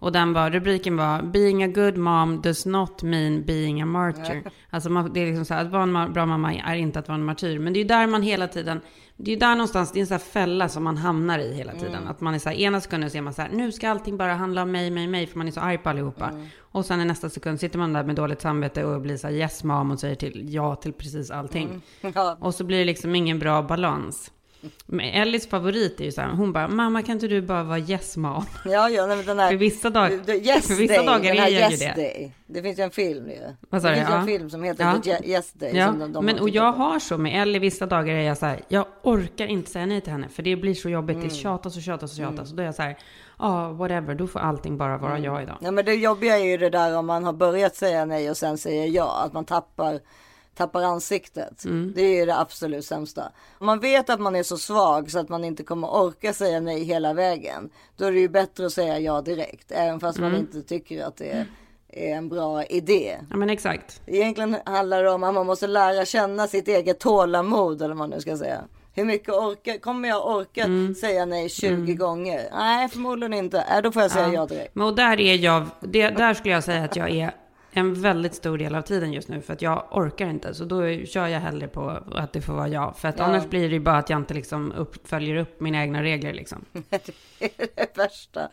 Och den var, rubriken var Being a good mom does not mean being a martyr. Alltså man, det är liksom så här, att vara en bra mamma är inte att vara en martyr. Men det är ju där man hela tiden, det är ju där någonstans, det är en sån här fälla som man hamnar i hela tiden. Mm. Att man är så här, ena sekunden så är man så här, nu ska allting bara handla om mig, mig, mig, för man är så arg på allihopa. Och sen i nästa sekund sitter man där med dåligt samvete och blir så här yes mom och säger till ja till precis allting. Mm. Ja. Och så blir det liksom ingen bra balans. Men Ellis favorit är ju så här, hon bara, mamma kan inte du bara vara yes mom? Ja, ja, nej, men den här... För vissa dag- The yes för vissa day, dagar är jag ju yes det. Day. Det finns ju en film ju. Vad sa det du? finns Ja. en film som heter Ja. Yes Day. Ja, de, de men och jag på. har så med Ellie, vissa dagar är jag så här, jag orkar inte säga nej till henne, för det blir så jobbigt, Mm. det tjatas och tjatas och tjatas. Och då är jag så här, ja, whatever, då får allting bara vara jag idag. Ja, men det jobbiga är ju det där om man har börjat säga nej och sen säger ja. Att man tappar, tappar ansiktet. Mm. Det är ju det absolut sämsta. Om man vet att man är så svag så att man inte kommer orka säga nej hela vägen. Då är det ju bättre att säga ja direkt. Även fast man Mm. inte tycker att det är, är en bra idé. Ja, men exakt. Egentligen handlar det om att man måste lära känna sitt eget tålamod eller vad man nu ska säga. Hur mycket orkar, kommer jag orka Mm. säga nej 20 gånger? Nej, förmodligen inte. Äh, då får jag säga ja, direkt. Men och där är jag, det, där skulle jag säga att jag är en väldigt stor del av tiden just nu. För att jag orkar inte. Så då kör jag hellre på att det får vara jag. För att Ja. annars blir det ju bara att jag inte liksom upp, följer upp mina egna regler liksom. Det är det värsta.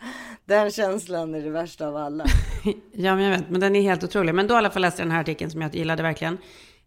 Den känslan är det värsta av alla. Ja, men jag vet. Men den är helt otrolig. Men då i alla fall läste jag den här artikeln som jag gillade verkligen.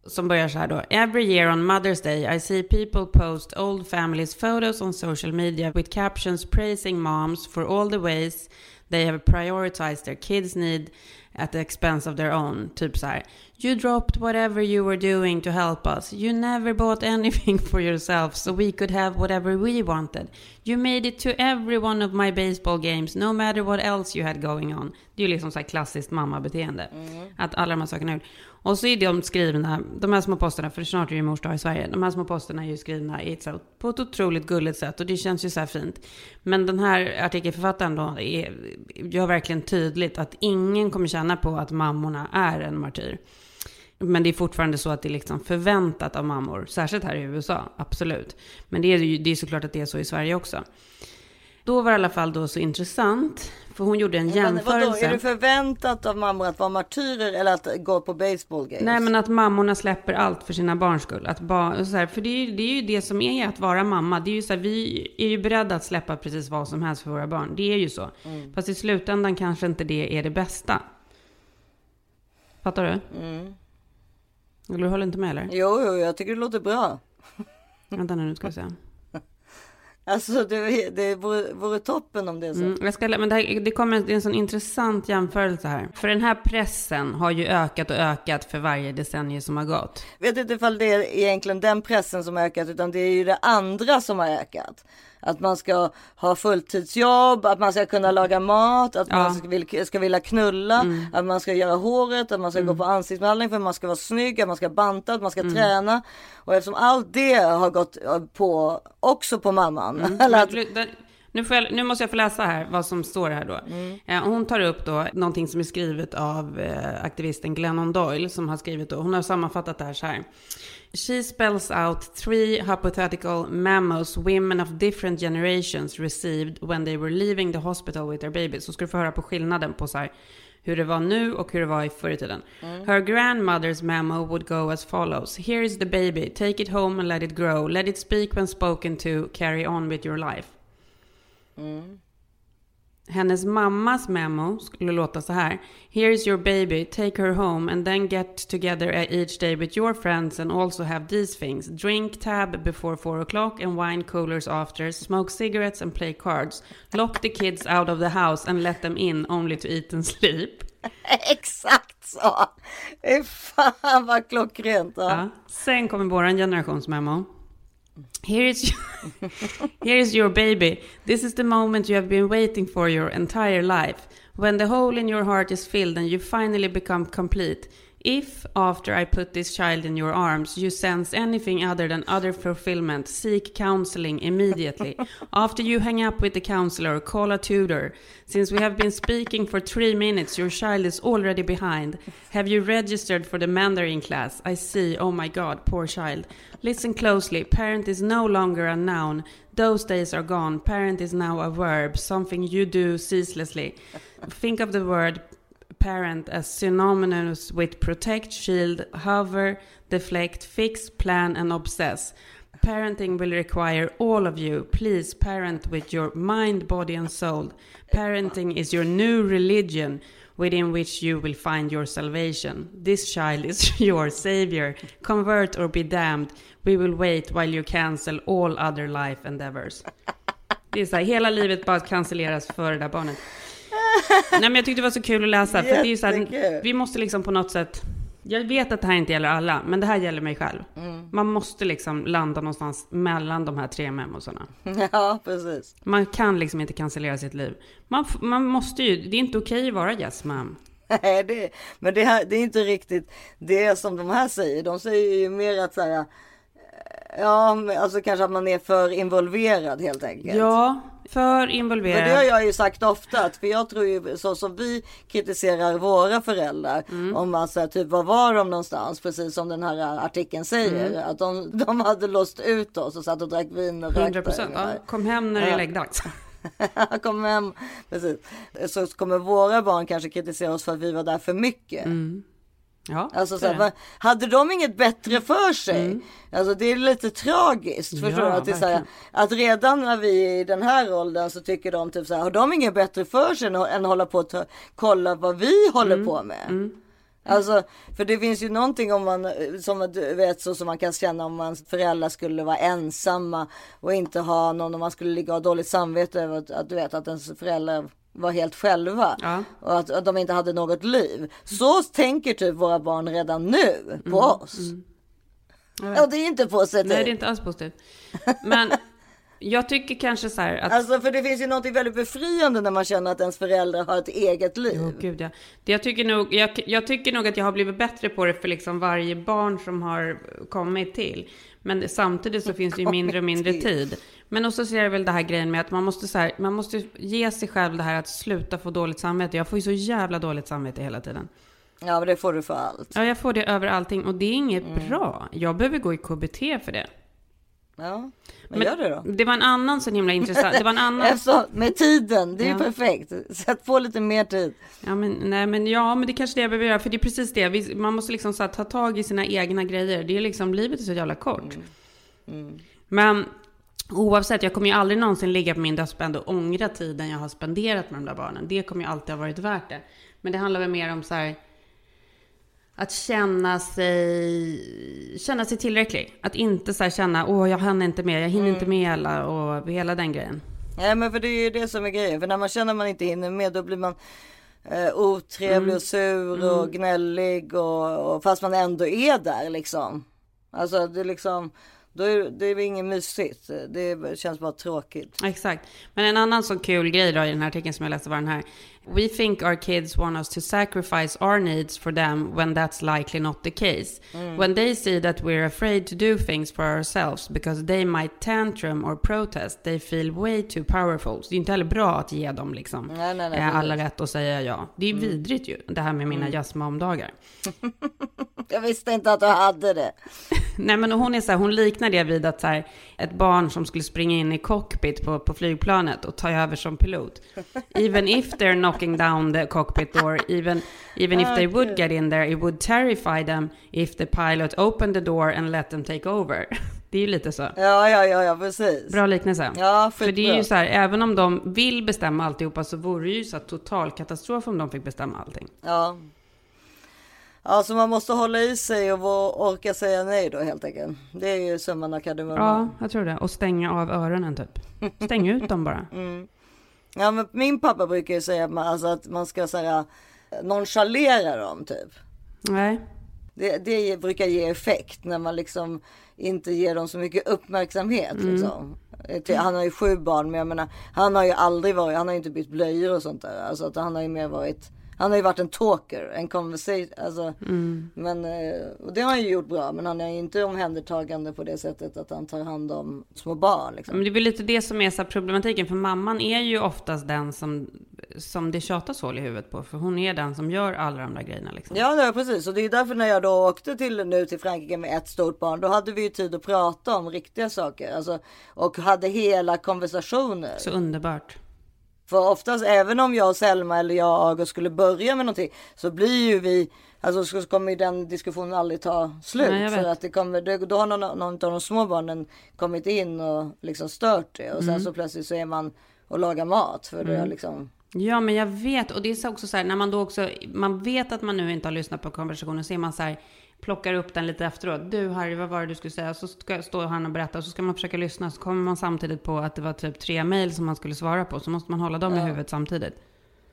Som börjar så här då. Every year on Mother's Day I see people post old families photos on social media with captions praising moms for all the ways they have prioritized their kids' need at the expense of their own. Typ så här. You dropped whatever you were doing to help us. You never bought anything for yourself so we could have whatever we wanted. You made it to every one of my baseball games no matter what else you had going on. Det är ju liksom så här klassiskt mammabeteende. Att alla de här sakerna. Och så är de skrivna, de här små posterna, för snart är det ju mors dag i Sverige. De här små posterna är ju skrivna i ett på ett otroligt gulligt sätt och det känns ju så här fint. Men den här artikelförfattaren då är, gör verkligen tydligt att ingen kommer känna på att mammorna är en martyr. Men det är fortfarande så att det är liksom förväntat av mammor, särskilt här i USA, absolut. Men det är ju det är såklart att det är så i Sverige också. då var det i alla fall då så intressant. För hon gjorde en Men jämförelse. vadå, är det förväntat av mammor att vara martyrer eller att gå på baseball games? Nej men att mammorna släpper allt för sina barns skull. Att ba, så här, för det är, ju, det är ju det som är att vara mamma. Det är ju så här, vi är ju beredda att släppa precis vad som helst för våra barn. Det är ju så. Mm. Fast i slutändan kanske inte det är det bästa. Fattar du? Mm. Du håller inte med eller? Jo, jo, jag tycker det låter bra. Vänta nu, nu ska vi se. Alltså det, det vore, vore toppen om det är så. Mm, jag ska, men det, här, det kommer det är en sån intressant jämförelse här. För den här pressen har ju ökat och ökat för varje decennium som har gått. Vet inte ifall det är egentligen den pressen som har ökat utan det är ju det andra som har ökat. Att man ska ha fulltidsjobb, att man ska kunna laga mat, att Ja. man ska, vill, ska vilja knulla, Mm. att man ska göra håret, att man ska gå på ansiktsbehandling för att man ska vara snygg, att man ska banta, att man ska Mm. träna. Och eftersom allt det har gått eh, på, också på mamman. Mm. Eller att, Nu, jag, nu måste jag få läsa här vad som står här då. Eh, Hon tar upp då någonting som är skrivet av eh, aktivisten Glennon Doyle som har skrivit då. Hon har sammanfattat det här så här. She spells out three hypothetical memos women of different generations received when they were leaving the hospital with their babies. Så ska du få höra på skillnaden på så här hur det var nu och hur det var i förr i tiden. Her grandmother's memo would go as follows. Here is the baby. Take it home and let it grow. Let it speak when spoken to. Carry on with your life. Hennes mammas memo skulle låta så här. Here is your baby, take her home and then get together each day with your friends and also have these things. Drink tab before four o'clock and wine coolers after. Smoke cigarettes and play cards. Lock the kids out of the house and let them in only to eat and sleep. exakt så! Fan vad klockrent. Ja. Ja. Sen kommer våran generations memo. Here is, here is your baby. This is the moment you have been waiting for your entire life. When the hole in your heart is filled and you finally become complete. If, after I put this child in your arms, you sense anything other than utter fulfillment, seek counseling immediately. after you hang up with the counselor, call a tutor. Since we have been speaking for three minutes, your child is already behind. Have you registered for the Mandarin class? I see. Oh my god, poor child. Listen closely. Parent is no longer a noun. Those days are gone. Parent is now a verb, something you do ceaselessly. Think of the word parent as synonymous with protect, shield, hover, deflect, fix, plan, and obsess. Parenting will require all of you. Please parent with your mind, body, and soul. Parenting is your new religion within which you will find your salvation. This child is your savior. Convert or be damned. We will wait while you cancel all other life endeavors. Det är så här, hela livet bara cancelleras för det där barnet. Nej men jag tyckte det var så kul att läsa. För det är ju så här, vi måste liksom på något sätt. Jag vet att det här inte gäller alla, men det här gäller mig själv. Mm. Man måste liksom landa någonstans mellan de här tre memosarna. ja, precis. Man kan liksom inte cancellera sitt liv. Man, man måste ju, det är inte okej att vara yes ma'am. Nej, det, men det, här, det är inte riktigt det som de här säger. De säger ju mer att så här, ja, men alltså kanske att man är för involverad helt enkelt. Ja, för Men involverad. det har jag ju sagt ofta, för jag tror ju så som vi kritiserar våra föräldrar Mm. om man säger typ var var de någonstans, precis som den här artikeln säger, Mm. att de, de hade låst ut oss och satt och drack vin och 100 rökte. procent. Ja, kom hem när det är Ja. läggdags. Kom hem, precis. Så kommer våra barn kanske kritisera oss för att vi var där för mycket. Ja, Alltså, så så är här, va- hade de inget bättre för sig? Alltså det är lite tragiskt. Förstår Ja? Att, det är så här, att redan när vi är i den här åldern så tycker de typ så här, har de inget bättre för sig än, än att hålla på ta, kolla vad vi håller Mm. på med? Alltså, för det finns ju någonting om man, som du vet, så som man kan känna om ens föräldrar skulle vara ensamma och inte ha någon, om man skulle ligga och ha dåligt samvete över att, att du vet att ens föräldrar var helt själva Ja. och att, att de inte hade något liv. Så tänker typ våra barn redan nu på oss. Jag vet. Och det är inte positivt. Nej, det är inte alls positivt. Men jag tycker kanske så här att... Alltså för det finns ju något väldigt befriande när man känner att ens föräldrar har ett eget liv. Åh, gud, ja. det jag, tycker nog, jag, jag tycker nog att jag har blivit bättre på det för liksom varje barn som har kommit till. Men det- samtidigt så finns det ju mindre och mindre tid. Men också så är det väl det här grejen med att man måste, så här, man måste ge sig själv det här att sluta få dåligt samvete. Jag får ju så jävla dåligt samvete hela tiden. Ja men det får du för allt. Ja, jag får det över allting och det är inget Mm. bra. Jag behöver gå i KBT för det. Ja, men, gör det då. Det var en annan så himla intressant. Det var en annan... Eftersom, med tiden, det är Ja. ju perfekt. Sätt på lite mer tid. Ja men, nej, men, ja, men det är kanske det jag behöver göra. För det är precis det. Vi, man måste liksom så här, ta tag i sina egna grejer. Det är liksom, livet är så jävla kort. Mm. Men oavsett, jag kommer ju aldrig någonsin ligga på min dödsbädd och ångra tiden jag har spenderat med de där barnen. Det kommer ju alltid ha varit värt det. Men det handlar väl mer om så här, att känna sig, känna sig tillräcklig. Att inte så känna, åh jag hann inte med, jag hinner Mm. inte med alla och hela den grejen. Nej men för det är ju det som är grejen. För när man känner man inte hinner med då blir man eh, otrevlig Mm. och sur Mm. och gnällig och, och fast man ändå är där liksom. Alltså det är liksom, då är det är inget mysigt. Det känns bara tråkigt. Exakt. Men en annan så kul grej då i den här artikeln som jag läste var den här. We think our kids want us to sacrifice our needs for them when that's likely not the case. Mm. When they see that we're afraid to do things for ourselves because they might tantrum or protest, they feel way too powerful. Så det är inte heller bra att ge dem liksom Nej, nej, nej, eh, alla rätt att säga ja. Det är Mm. vidrigt ju, det här med mina Mm. jazzmomdagar. Jag visste inte att du hade det. Nej men hon är så här, hon liknar det vid att så här, ett barn som skulle springa in i cockpit på, på flygplanet och ta över som pilot. Even if they're knocking down the cockpit door, even, even if they Ah, would kul. get in there, it would terrify them if the pilot opened the door and let them take over. Det är ju lite så. Ja, ja, ja, ja precis. Bra liknelse. Ja, För det är ju så här, även om de vill bestämma alltihopa så vore det ju så här total katastrof om de fick bestämma allting. Ja. Ja, så man måste hålla i sig och orka säga nej då helt enkelt. Det är ju summan av Ja, kardemumman. jag tror det. Och stänga av öronen typ. Stäng ut dem bara. Mm. Ja, men min pappa brukar ju säga att man, alltså, att man ska säga nonchalera dem typ. Nej. Det, det brukar ge effekt när man liksom inte ger dem så mycket uppmärksamhet. Mm. Liksom. Eh, Han har ju sju barn men jag menar han har ju aldrig varit, han har ju inte bytt blöjor och sånt där. Alltså att han har ju mer varit, han har ju varit en talker, en conversation. Alltså, Mm. men, eh, och det har han ju gjort bra men han är ju inte omhändertagande på det sättet att han tar hand om små barn. Liksom. Men det väl lite det som är så problematiken, för mamman är ju oftast den som, som det tjatas hål i huvudet på, för hon är den som gör alla de där grejerna liksom. Ja, det är precis. Och det är därför när jag då åkte till, nu till Frankrike med ett stort barn, då hade vi ju tid att prata om riktiga saker. Alltså, och hade hela konversationer. Så underbart. För oftast, även om jag och Selma eller jag och skulle börja med någonting, så blir ju vi, alltså så kommer ju den diskussionen aldrig ta slut. Nej, för att det kommer, det- då har någon, någon av de små barnen kommit in och liksom stört det. Och sen Mm. så plötsligt så är man och lagar mat. För det Mm. liksom, Ja, men jag vet, och det är så också så här, när man då också, man vet att man nu inte har lyssnat på konversationen, så är man så här, plockar upp den lite efteråt. Du Harry, vad var det du skulle säga? Så ska, står han och berättar, och så ska man försöka lyssna, så kommer man samtidigt på att det var typ tre mejl som man skulle svara på, så måste man hålla dem i Ja. huvudet samtidigt.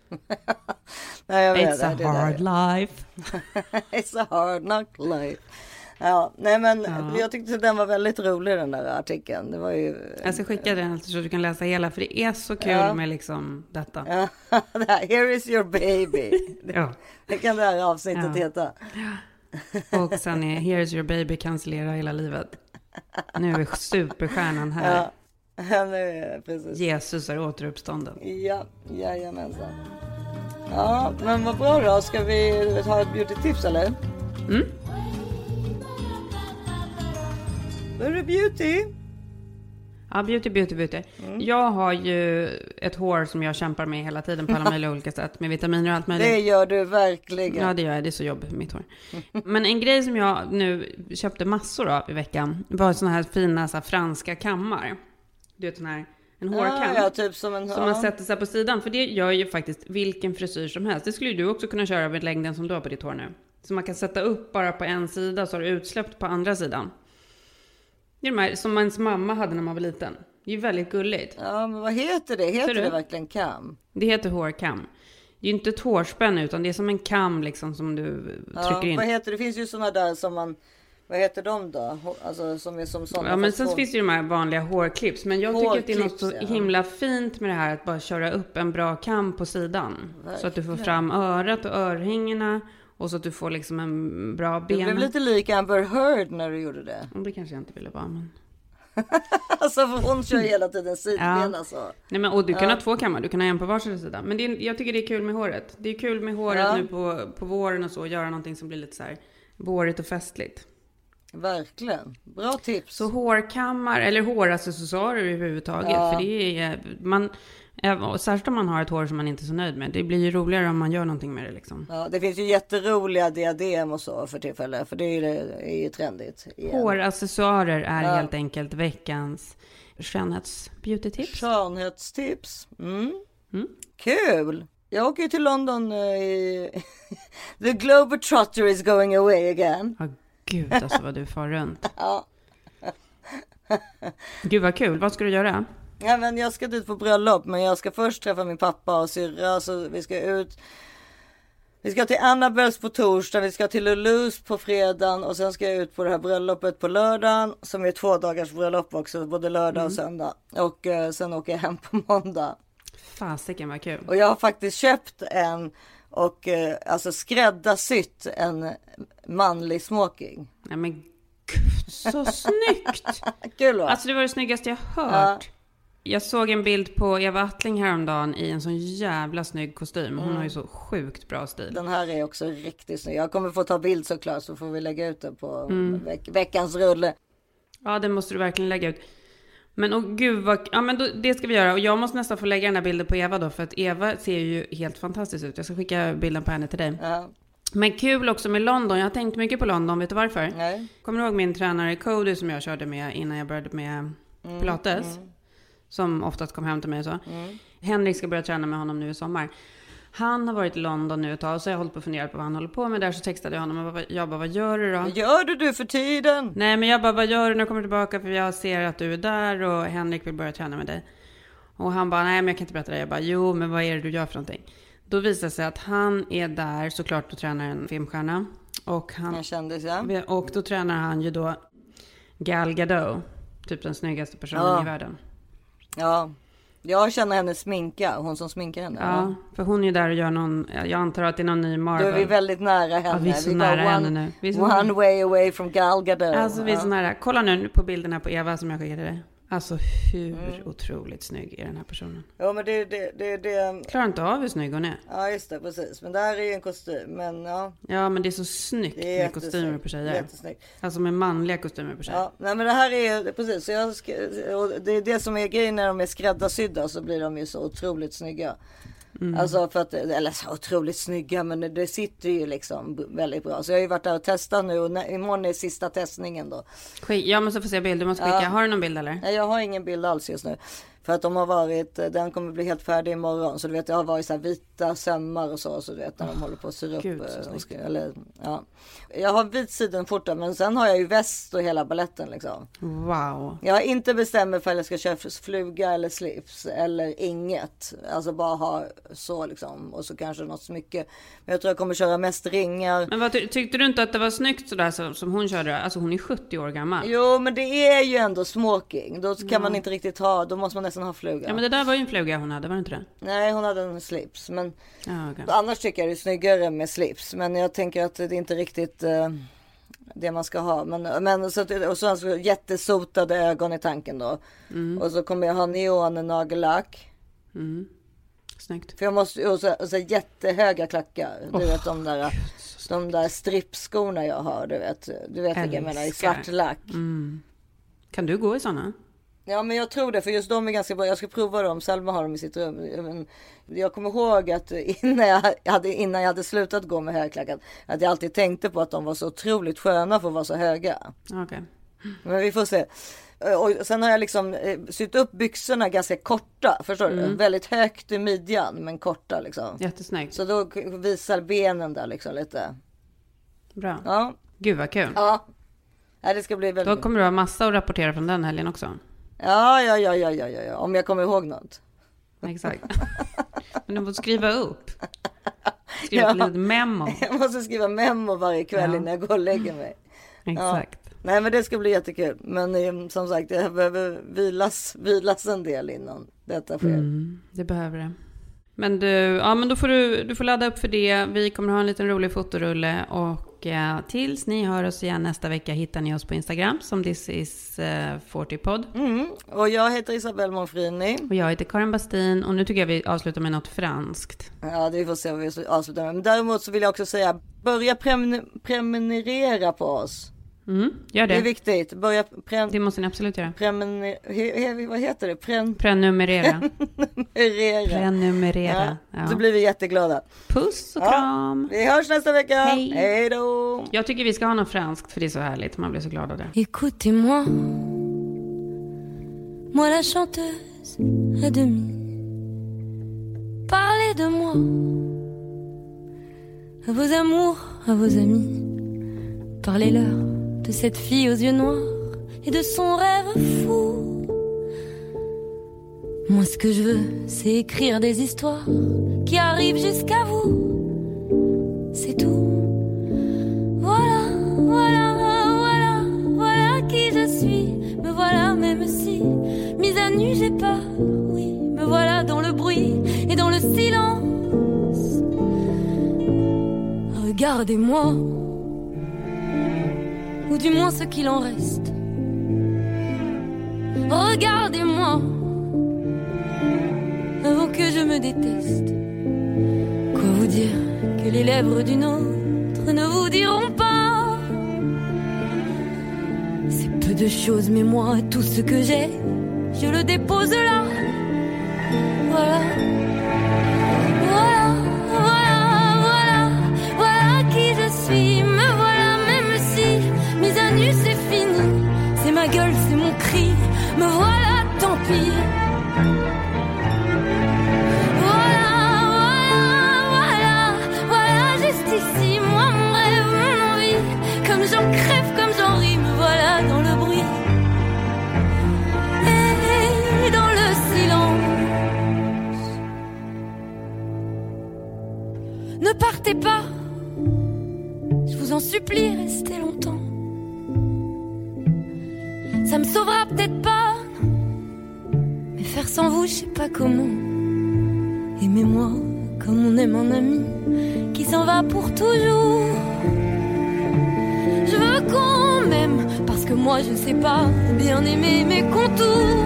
nej jag vet. It's a det, det hard life. It's a hard knock life. Ja, nej men Ja. jag tyckte den var väldigt rolig den där artikeln. Det var ju... Jag ska skicka den så du kan läsa hela, för det är så kul Ja. med liksom detta. Ja, det here is your baby. Ja. Det kan det här avsnittet Ja. heta. Och sen är Here's your baby cancellera hela livet. Nu är superstjärnan här. Ja, nu, precis. Jesus är återuppstånden. Ja, jajamensan. Ja, men vad bra då. Ska vi ha ett beauty-tips eller? Mm. Då är det beauty. Ja, beauty, beauty, beauty. Mm. Jag har ju ett hår som jag kämpar med hela tiden på alla möjliga olika sätt. Med vitaminer och allt möjligt. Det gör du verkligen. Ja, det gör jag. Det är så jobbigt med mitt hår. Men en grej som jag nu köpte massor av i veckan var såna här fina så här, franska kammar. Du vet sån här, en hårkam. Ja, ja, typ som en... Som man sätter sig på sidan. För det gör ju faktiskt vilken frisyr som helst. Det skulle ju du också kunna köra med längden som du har på ditt hår nu. Så man kan sätta upp bara på en sida så har du utsläppt på andra sidan. Det är de här som ens mamma hade när man var liten. Det är ju väldigt gulligt. Ja, men vad heter det? Heter Ser du? det verkligen kam? Det heter hårkam. Det är ju inte ett hårspänne utan det är som en kam liksom som du trycker in. vad heter det? Finns ju sådana där som man... Vad heter de då? Hå- Alltså som är som sådana. Ja, men fast sen hår- finns det ju de här vanliga hårclips. Men jag tycker att det är något så ja. himla fint med det här att bara köra upp en bra kam på sidan. Så att du får fram örat och örhängena. Och så att du får liksom en bra ben. blev lite lik Amber Heard när du gjorde det. Det kanske jag inte ville vara. Men... Alltså för hon kör hela tiden sidben Ja. alltså. Nej, men, och du kan Ja. ha två kammar, du kan ha en på varsin sida. Men det är, jag tycker det är kul med håret. Det är kul med håret Ja. nu på, på våren och så, göra någonting som blir lite så här vårigt och festligt. Verkligen. Bra tips. Så hårkammar eller håraccessoarer överhuvudtaget. Ja. För det är, man, och särskilt om man har ett hår som man inte är så nöjd med. Det blir ju roligare om man gör någonting med det liksom. Ja, det finns ju jätteroliga diadem och så för tillfället. För det är ju, det är ju trendigt. igen. Håraccessoarer är Ja. helt enkelt veckans skönhets-beauty-tips. Skönhetstips. Mm. Mm. Kul! Jag åker ju till London eh, i... The Globetrotter is going away again. Ja, gud alltså vad du far runt. Ja. Gud vad kul. Vad ska du göra? Ja, men jag ska dit på bröllop, men jag ska först träffa min pappa och syrra, så vi ska ut. Vi ska till Annabels på torsdag, vi ska till Lulus på fredagen och sen ska jag ut på det här bröllopet på lördagen som är två dagars bröllop också, både lördag och söndag. Och eh, sen åker jag hem på måndag. Fasiken vad kul. Och jag har faktiskt köpt en och eh, alltså skräddarsytt en manlig smoking. Nej men gud, så snyggt! Kul va? Alltså det var det snyggaste jag hört. Jag såg en bild på Eva Attling häromdagen i en sån jävla snygg kostym. Hon Mm. har ju så sjukt bra stil. Den här är också riktigt snygg. Jag kommer få ta bild såklart så får vi lägga ut den på Mm. veck- veckans rulle. Ja, det måste du verkligen lägga ut. Men och gud vad, ja men då, det ska vi göra. Och jag måste nästan få lägga den här bilden på Eva då, för att Eva ser ju helt fantastisk ut. Jag ska skicka bilden på henne till dig. Ja. Men kul också med London. Jag har tänkt mycket på London, vet du varför? Nej. Kommer du ihåg min tränare Cody som jag körde med innan jag började med Mm, pilates? mm. Som oftast kom hem till mig och så. Mm. Henrik ska börja träna med honom nu i sommar. Han har varit i London nu ett tag, så jag har hållit på att fundera på vad han håller på med där. Så textade jag honom och jag bara, vad gör du då? Vad gör du du för tiden? Nej, men jag bara, vad gör du när du kommer tillbaka? För jag ser att du är där och Henrik vill börja träna med dig. Och han bara, nej men jag kan inte berätta det. Jag bara, jo men vad är det du gör för någonting? Då visar det sig att han är där såklart och tränar en filmstjärna. Och, han, En kändis ja. och då tränar han ju då Gal Gadot. Typ den snyggaste personen Ja. i världen. Ja. Jag känner henne sminka, hon som sminkar henne. Ja, för hon är ju där och gör någon, jag antar att det är någon ny Då Marvel. är vi väldigt nära henne. Ja, vi är så bara nära one, henne nu. Vi är så one nära. way away from Gal Gadot. Alltså vi är så nära. Kolla nu på bilden här på Eva som jag skickade dig. Alltså hur Mm. otroligt snygg är den här personen? Ja men det, det, det, det... Klarar inte av hur snygg hon är. Ja just det, precis. Men det här är ju en kostym. Men ja. Ja men det är så snyggt Det är med kostymer på tjejer. Jättesnyggt. Alltså med manliga kostymer på tjejer. Ja, nej men det här är precis. Så jag och det är det som är grejen när de är skräddarsydda så blir de ju så otroligt snygga. Mm. Alltså för att, eller så otroligt snygga men det sitter ju liksom väldigt bra. Så jag har ju varit där och testat nu och nä- imorgon är sista testningen då. Skick, jag måste få se bild, du måste skicka. Ja. Har du någon bild eller? Nej jag har ingen bild alls just nu. För att de har varit, den kommer bli helt färdig imorgon. Så du vet det har varit så här vita sömmar och så. Så du vet när de håller på att syr upp. Gud, så eh, eller, ja. Jag har vit sidenskjorta men sen har jag ju väst och hela balletten liksom. Wow. Jag har inte bestämt mig för att jag ska köra fluga eller slips eller inget. Alltså bara ha så liksom och så kanske något smycke. Men jag tror jag kommer köra mest ringar. Men vad, ty- tyckte du inte att det var snyggt sådär som, som hon körde? Alltså hon är 70 år gammal. Jo men det är ju ändå smoking. Då kan Ja. man inte riktigt ha, då måste man nästan ha fluga. Ja men det där var ju en fluga hon hade, var det inte det? Nej hon hade en slips. Men Ja, okej. annars tycker jag det är snyggare med slips. Men jag tänker att det är inte riktigt eh, det man ska ha. Men, men så, och så alltså, jättesotade ögon i tanken då. Mm. Och så kommer jag ha neon nagellack. Mm. Snyggt. För jag måste, och så, och så jättehöga klackar. Du Åh, vet de där, de där strippskorna jag har. Du vet, du vet vilka jag menar, i svart lack. Mm. Kan du gå i sådana? Ja men jag tror det för just de är ganska bra. Jag ska prova dem. Selma har dem i sitt rum. Jag kommer ihåg att innan jag hade, innan jag hade slutat gå med högklackat. Att jag alltid tänkte på att de var så otroligt sköna för att vara så höga. Okej. Men vi får se. Och sen har jag liksom eh, sytt upp byxorna ganska korta. Förstår du? Mm. Väldigt högt i midjan men korta liksom. Jättesnyggt. Så då visar benen där liksom lite. Bra. Ja. Gud vad kul. Ja. ja det ska bli väldigt. Då kommer du ha massa att rapportera från den helgen också. Ja, ja, ja, ja, ja, ja, ja. Om jag kommer ihåg något. Exakt. Men du måste skriva upp. Skriva ett litet memo. Jag måste skriva memo varje kväll Ja. innan jag går och lägger mig. Exakt. Ja. Nej men det ska bli jättekul. Men eh, som sagt jag behöver vilas, vilas en del innan detta sker. Mm, det behöver det. Men du, ja men då får du, du får ladda upp för det. Vi kommer ha en liten rolig fotorulle och eh, tills ni hör oss igen nästa vecka hittar ni oss på Instagram som this is eh, 40pod. Mm. Och jag heter Isabelle Monfrini. Och jag heter Karin Bastin och nu tycker jag vi avslutar med något franskt. Ja det vi får se vad vi avslutar med. Men däremot så vill jag också säga börja prenumer- prenumerera på oss. Mm, gör det. Det är viktigt. Börja prän... Det måste ni absolut göra. He- Vad heter det? Prän... Prenumerera. Prenumerera. Prenumerera. Ja, Ja. Så blir vi jätteglada. Puss och Ja, kram. Vi hörs nästa vecka. Hej. Hej då. Jag tycker vi ska ha något franskt för det är så härligt. Man blir så glad av det. Écoutez-moi, moi la chanteuse à demi. Parlez de moi, à vos amours, à vos amis. Parlez-leur de cette fille aux yeux noirs et de son rêve fou. Moi, ce que je veux, c'est écrire des histoires qui arrivent jusqu'à vous. C'est tout. Voilà, voilà, voilà, voilà qui je suis. Me voilà, même si, mise à nu, j'ai peur. Oui, me voilà dans le bruit et dans le silence. Regardez-moi, ou du moins ce qu'il en reste. Regardez-moi, avant que je me déteste. Quoi vous dire que les lèvres d'une autre ne vous diront pas? C'est peu de choses, mais moi, tout ce que j'ai, je le dépose là. Voilà. Pas, je vous en supplie, restez longtemps. Ça me sauvera peut-être pas, mais faire sans vous, je sais pas comment. Aimez-moi comme on aime un ami qui s'en va pour toujours. Je veux qu'on m'aime parce que moi je sais pas bien aimer mes contours.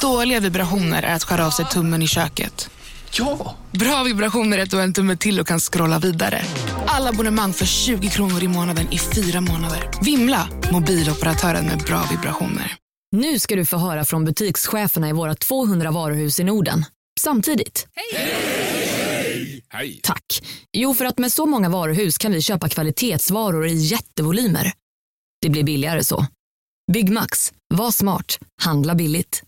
Dåliga vibrationer är att skära av sig tummen i köket. Ja! Bra vibrationer är att du har en tumme till och kan scrolla vidare. Alla abonnemang för 20 kronor i månaden i fyra månader. Vimla! Mobiloperatören med bra vibrationer. Nu ska du få höra från butikscheferna i våra 200 varuhus i Norden. Samtidigt. Hej! Tack. Jo, för att med så många varuhus kan vi köpa kvalitetsvaror i jättevolymer. Det blir billigare så. Byggmax. Var smart. Handla billigt.